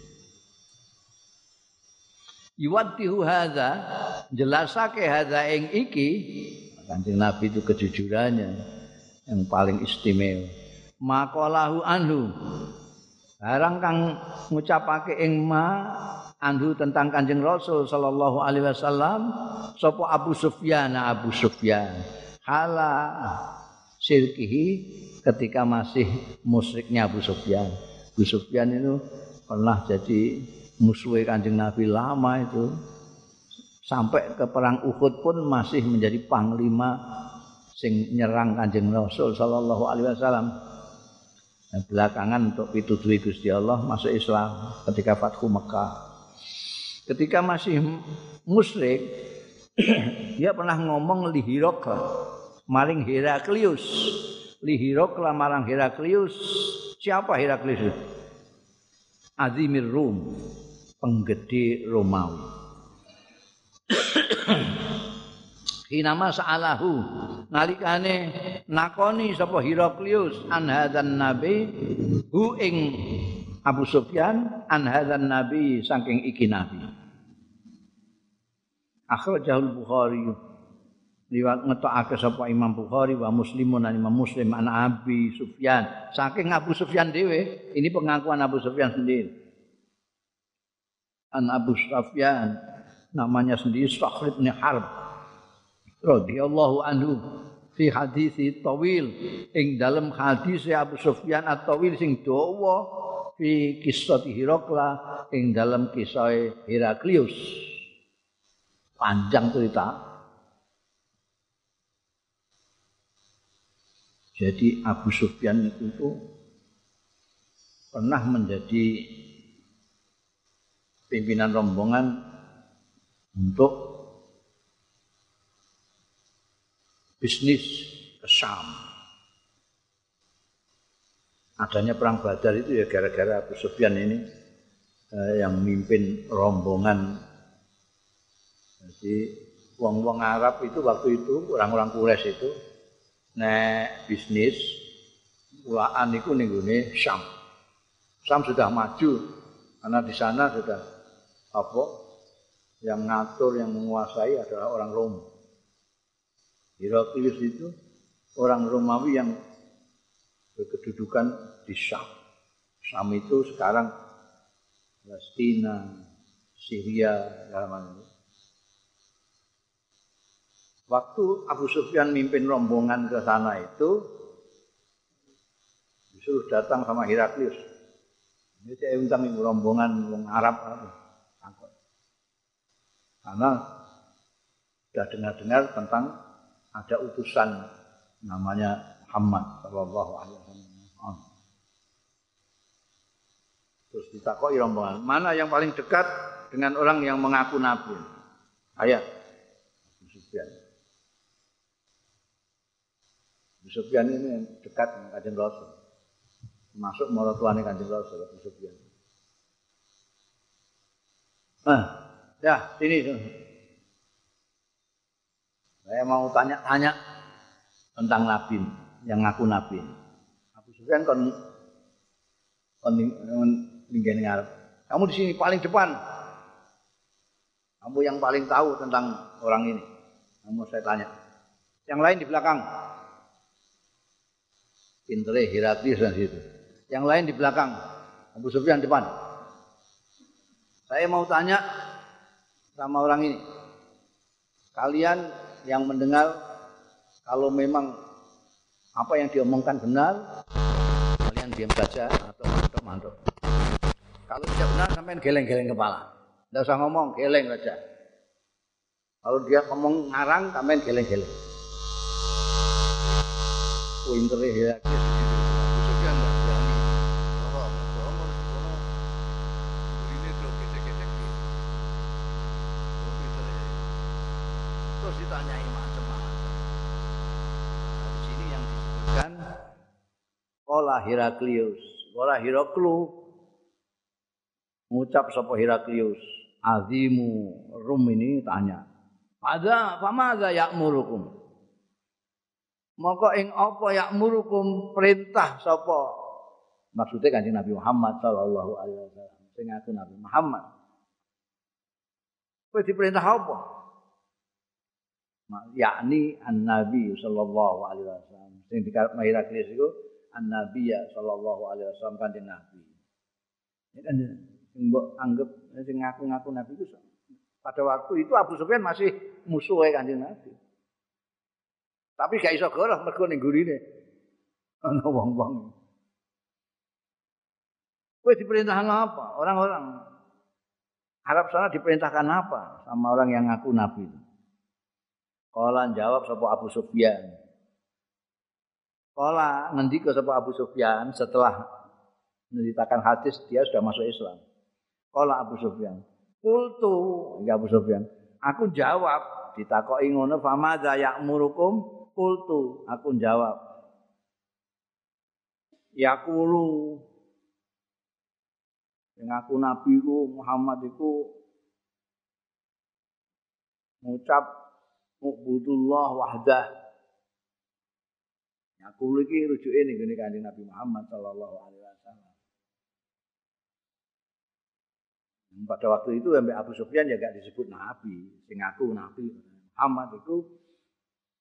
yuwaddihu hadza jelasake hadza ing iki. Kanjeng nabi itu kejujurannya yang paling istimewa. Maqalahu anhu. Barang kang ngucapake ing ma andu tentang Kanjeng Rasul sallallahu alaihi wasallam sapa Abu Sufyan Abu Sufyan. Hala sirkihi ketika masih musyriknya Abu Sufyan. Abu Sufyan itu pernah jadi musuh Kanjeng Nabi lama itu sampai ke perang Uhud pun masih menjadi panglima sing nyerang Kanjeng Rasul sallallahu alaihi wasallam. Dan belakangan untuk pituduhi Gusti Allah masuk Islam ketika Fathu Mekah. Ketika masih musyrik, <clears throat> dia pernah ngomong lihirokla, maring Heraklius. Lihirokla marang Heraklius. Siapa Heraklius? Azimir Rum, penggede Romawi. <coughs> Hinama sa'alahu nalikane nakoni sapa Heraklius an hadzan nabi hu ing Abu Sufyan an hadzan nabi saking iki nabi. Akhrajahul Bukhari liwat ngetokake sapa Imam Bukhari wa Muslimun an Imam Muslim an Abi Sufyan. Saking Abu Sufyan dhewe ini pengakuan Abu Sufyan sendiri an Abu Sufyan. Namanya sendiri Sakhr bin Harb. Radhiyallahu anhu. Fi hadis tawil. Ing dalam hadis Abu Sufyan at-tawil sing dawa. Fi kisah Hirakla ing dalam kisah Heraklius. Panjang cerita. Jadi Abu Sufyan itu pernah menjadi pimpinan rombongan untuk bisnis ke Syam. Adanya perang Badar itu ya gara-gara Abu Sufyan ini eh, yang memimpin rombongan. Jadi wong-wong Arab itu waktu itu orang-orang Quraisy itu nek bisnis ulaan itu ning Syam. Syam sudah maju karena di sana sudah apa yang ngatur yang menguasai adalah orang Rom. Heraklius itu orang Romawi yang berkedudukan di Syam. Syam itu sekarang Palestina, Syria, dalam ini. Waktu Abu Sufyan mimpin rombongan ke sana itu disuruh datang sama Heraklius. Ini saya undang rombongan orang Arab Karena sudah dengar-dengar tentang ada utusan namanya Muhammad sallallahu alaihi wasallam. Terus ditakoi rombongan, mana yang paling dekat dengan orang yang mengaku nabi? Ayah, Abu Sufyan. Abu Sufyan ini dekat dengan kajian Rasul. Masuk maratuane Kanjeng Rasul Abu Sufyan. Nah, ya sini. Saya mau tanya-tanya tentang Nabi yang ngaku Nabi. Abu Sufyan kon kon ngarep. Kamu di sini paling depan. Kamu yang paling tahu tentang orang ini. Kamu saya tanya. Yang lain di belakang. Pintere Heraklius dan situ. Yang lain di belakang. Abu Sufyan depan. Saya mau tanya sama orang ini. Kalian yang mendengar kalau memang apa yang diomongkan benar, kalian diam saja atau mantuk-mantuk. Kalau tidak benar, sampai geleng-geleng kepala. Tidak usah ngomong, geleng saja. Kalau dia ngomong ngarang, sampai geleng-geleng. Pinter ya, Terus ditanyai macam-macam. Nah, di sini yang disebutkan Kola Heraklius, Kola Heraklu, mengucap sapa Heraklius, azimu rum ini tanya, pada pamaza yakmurukum. Maka ing apa yakmurukum perintah sapa? Maksudnya kanjeng Nabi Muhammad sallallahu alaihi wasallam. Sing aku Nabi Muhammad. Kowe diperintah apa? yakni an-nabi sallallahu alaihi wasallam. Sing dikarep Heraklius iku an-nabi ya sallallahu alaihi wasallam kanjeng Nabi. Ini kan sing mbok anggap sing ngaku-ngaku nabi itu pada waktu itu Abu Sufyan masih musuhnya kanjeng Nabi. Tapi gak iso goroh mergo ning gurine. Ana wong-wong. Kowe diperintahkan apa? Orang-orang Arab sana diperintahkan apa sama orang yang ngaku nabi? Kala jawab sapa Abu Sufyan. Kala ngendika sapa Abu Sufyan setelah menceritakan hadis dia sudah masuk Islam. Kala Abu Sufyan, "Qultu," ya Abu Sufyan, aku jawab ditakoki ngono fama za ya'murukum Kultu, aku jawab. Yakulu yang aku nabi ku Muhammad itu mengucap Ubudullah wahdah. Yakulu iki rujuke ning gone Kanjeng Nabi Muhammad sallallahu alaihi wasallam. Pada waktu itu sampai Abu Sufyan ya gak disebut nabi, sing aku nabi. Muhammad itu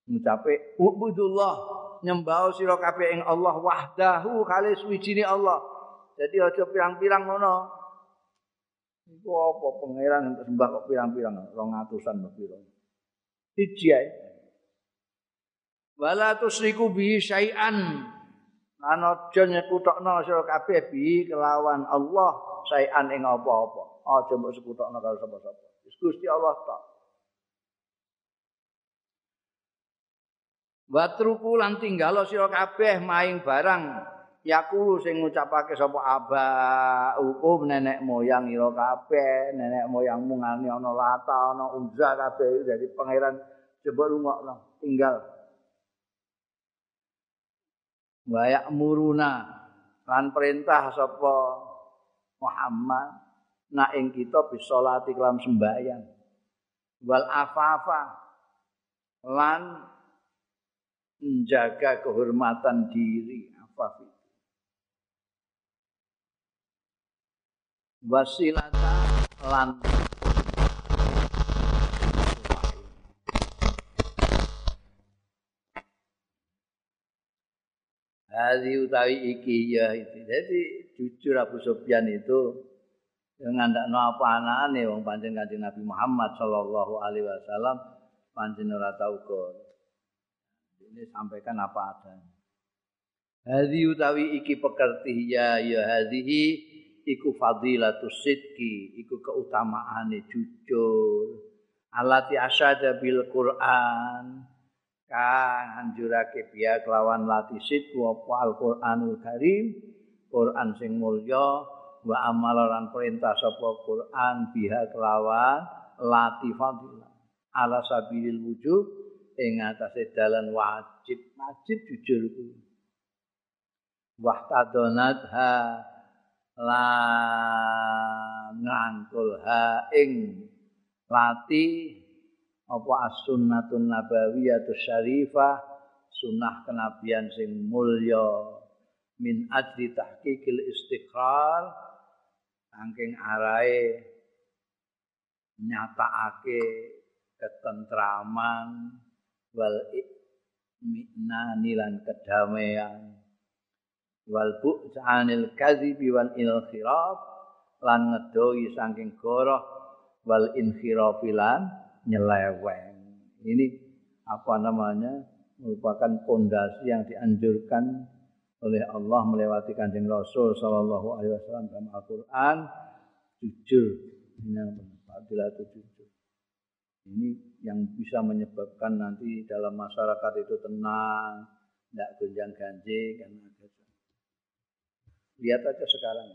ngucape ubudullah nyembah sira kabeh ing Allah wahdahu kali suwijine Allah. Jadi aja pirang-pirang ngono. Iku apa pangeran sembah kok pirang-pirang 200-an pira. Siji ae. Wala tusriku bi syai'an. Lan aja nyekutokno sira kabeh bi kelawan Allah syai'an ing apa-apa. Aja mbok sekutokno karo sapa-sapa. Gusti Allah tok. Watruku lan tinggalo sira kabeh maing barang yakulu sing ngucapake sapa aba hukum nenek moyang ira kabeh nenek moyangmu ngani ana lata ana unza kabeh dari pangeran coba rungokno tinggal wayak muruna. Lan perintah sapa Muhammad nak ing kita bisa lati kelam sembahyang. Wal afafa. Lan menjaga kehormatan diri. Afaf wasilata lan Hadi utawi iki ya itu. Jadi jujur Abu Sufyan itu ngandakno apa anane wong pancen Kanjeng Nabi Muhammad sallallahu alaihi wasallam pancen ora tau. Ini sampaikan apa adanya. Hadi utawi iki pekerti ya ya hadhihi iku fadilatus sidqi iku keutamaane jujur alati asyada bil Quran kang anjurake biya kelawan lati sidqu apa Al Quranul Karim Quran sing mulya wa amal perintah sapa Quran biha kelawan lati fadilah. Ala sabilil wujub ing atase dalan wajib wajib jujur kuwi wahtadonat ha lan ngangkul ha ing lati apa as-sunnatun nabawiyatus syarifah sunnah kenabian sing mulya min ajli tahqiqil istiqrar saking arahe nyatakake ketentraman wal mikna nilan kedamaian wal bu'anil kadhibi wal inkhiraf lan ngedoi saking goroh wal inkhirafilan nyeleweng. Ini apa namanya? Merupakan pondasi yang dianjurkan oleh Allah melewati kanjeng Rasul Shallallahu Alaihi Wasallam dalam Al-Quran. Jujur ini fadilah jujur. Ini yang bisa menyebabkan nanti dalam masyarakat itu tenang tidak gonjang ganjing karena ada Lihat aja sekarang.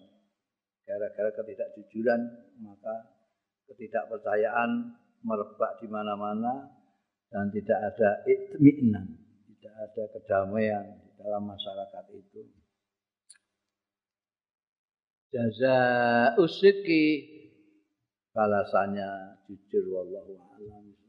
Gara-gara ketidakjujuran, maka ketidakpercayaan merebak di mana-mana dan tidak ada itminan, tidak ada kedamaian di dalam masyarakat itu. Jaza usiki balasannya jujur wallahu a'lam.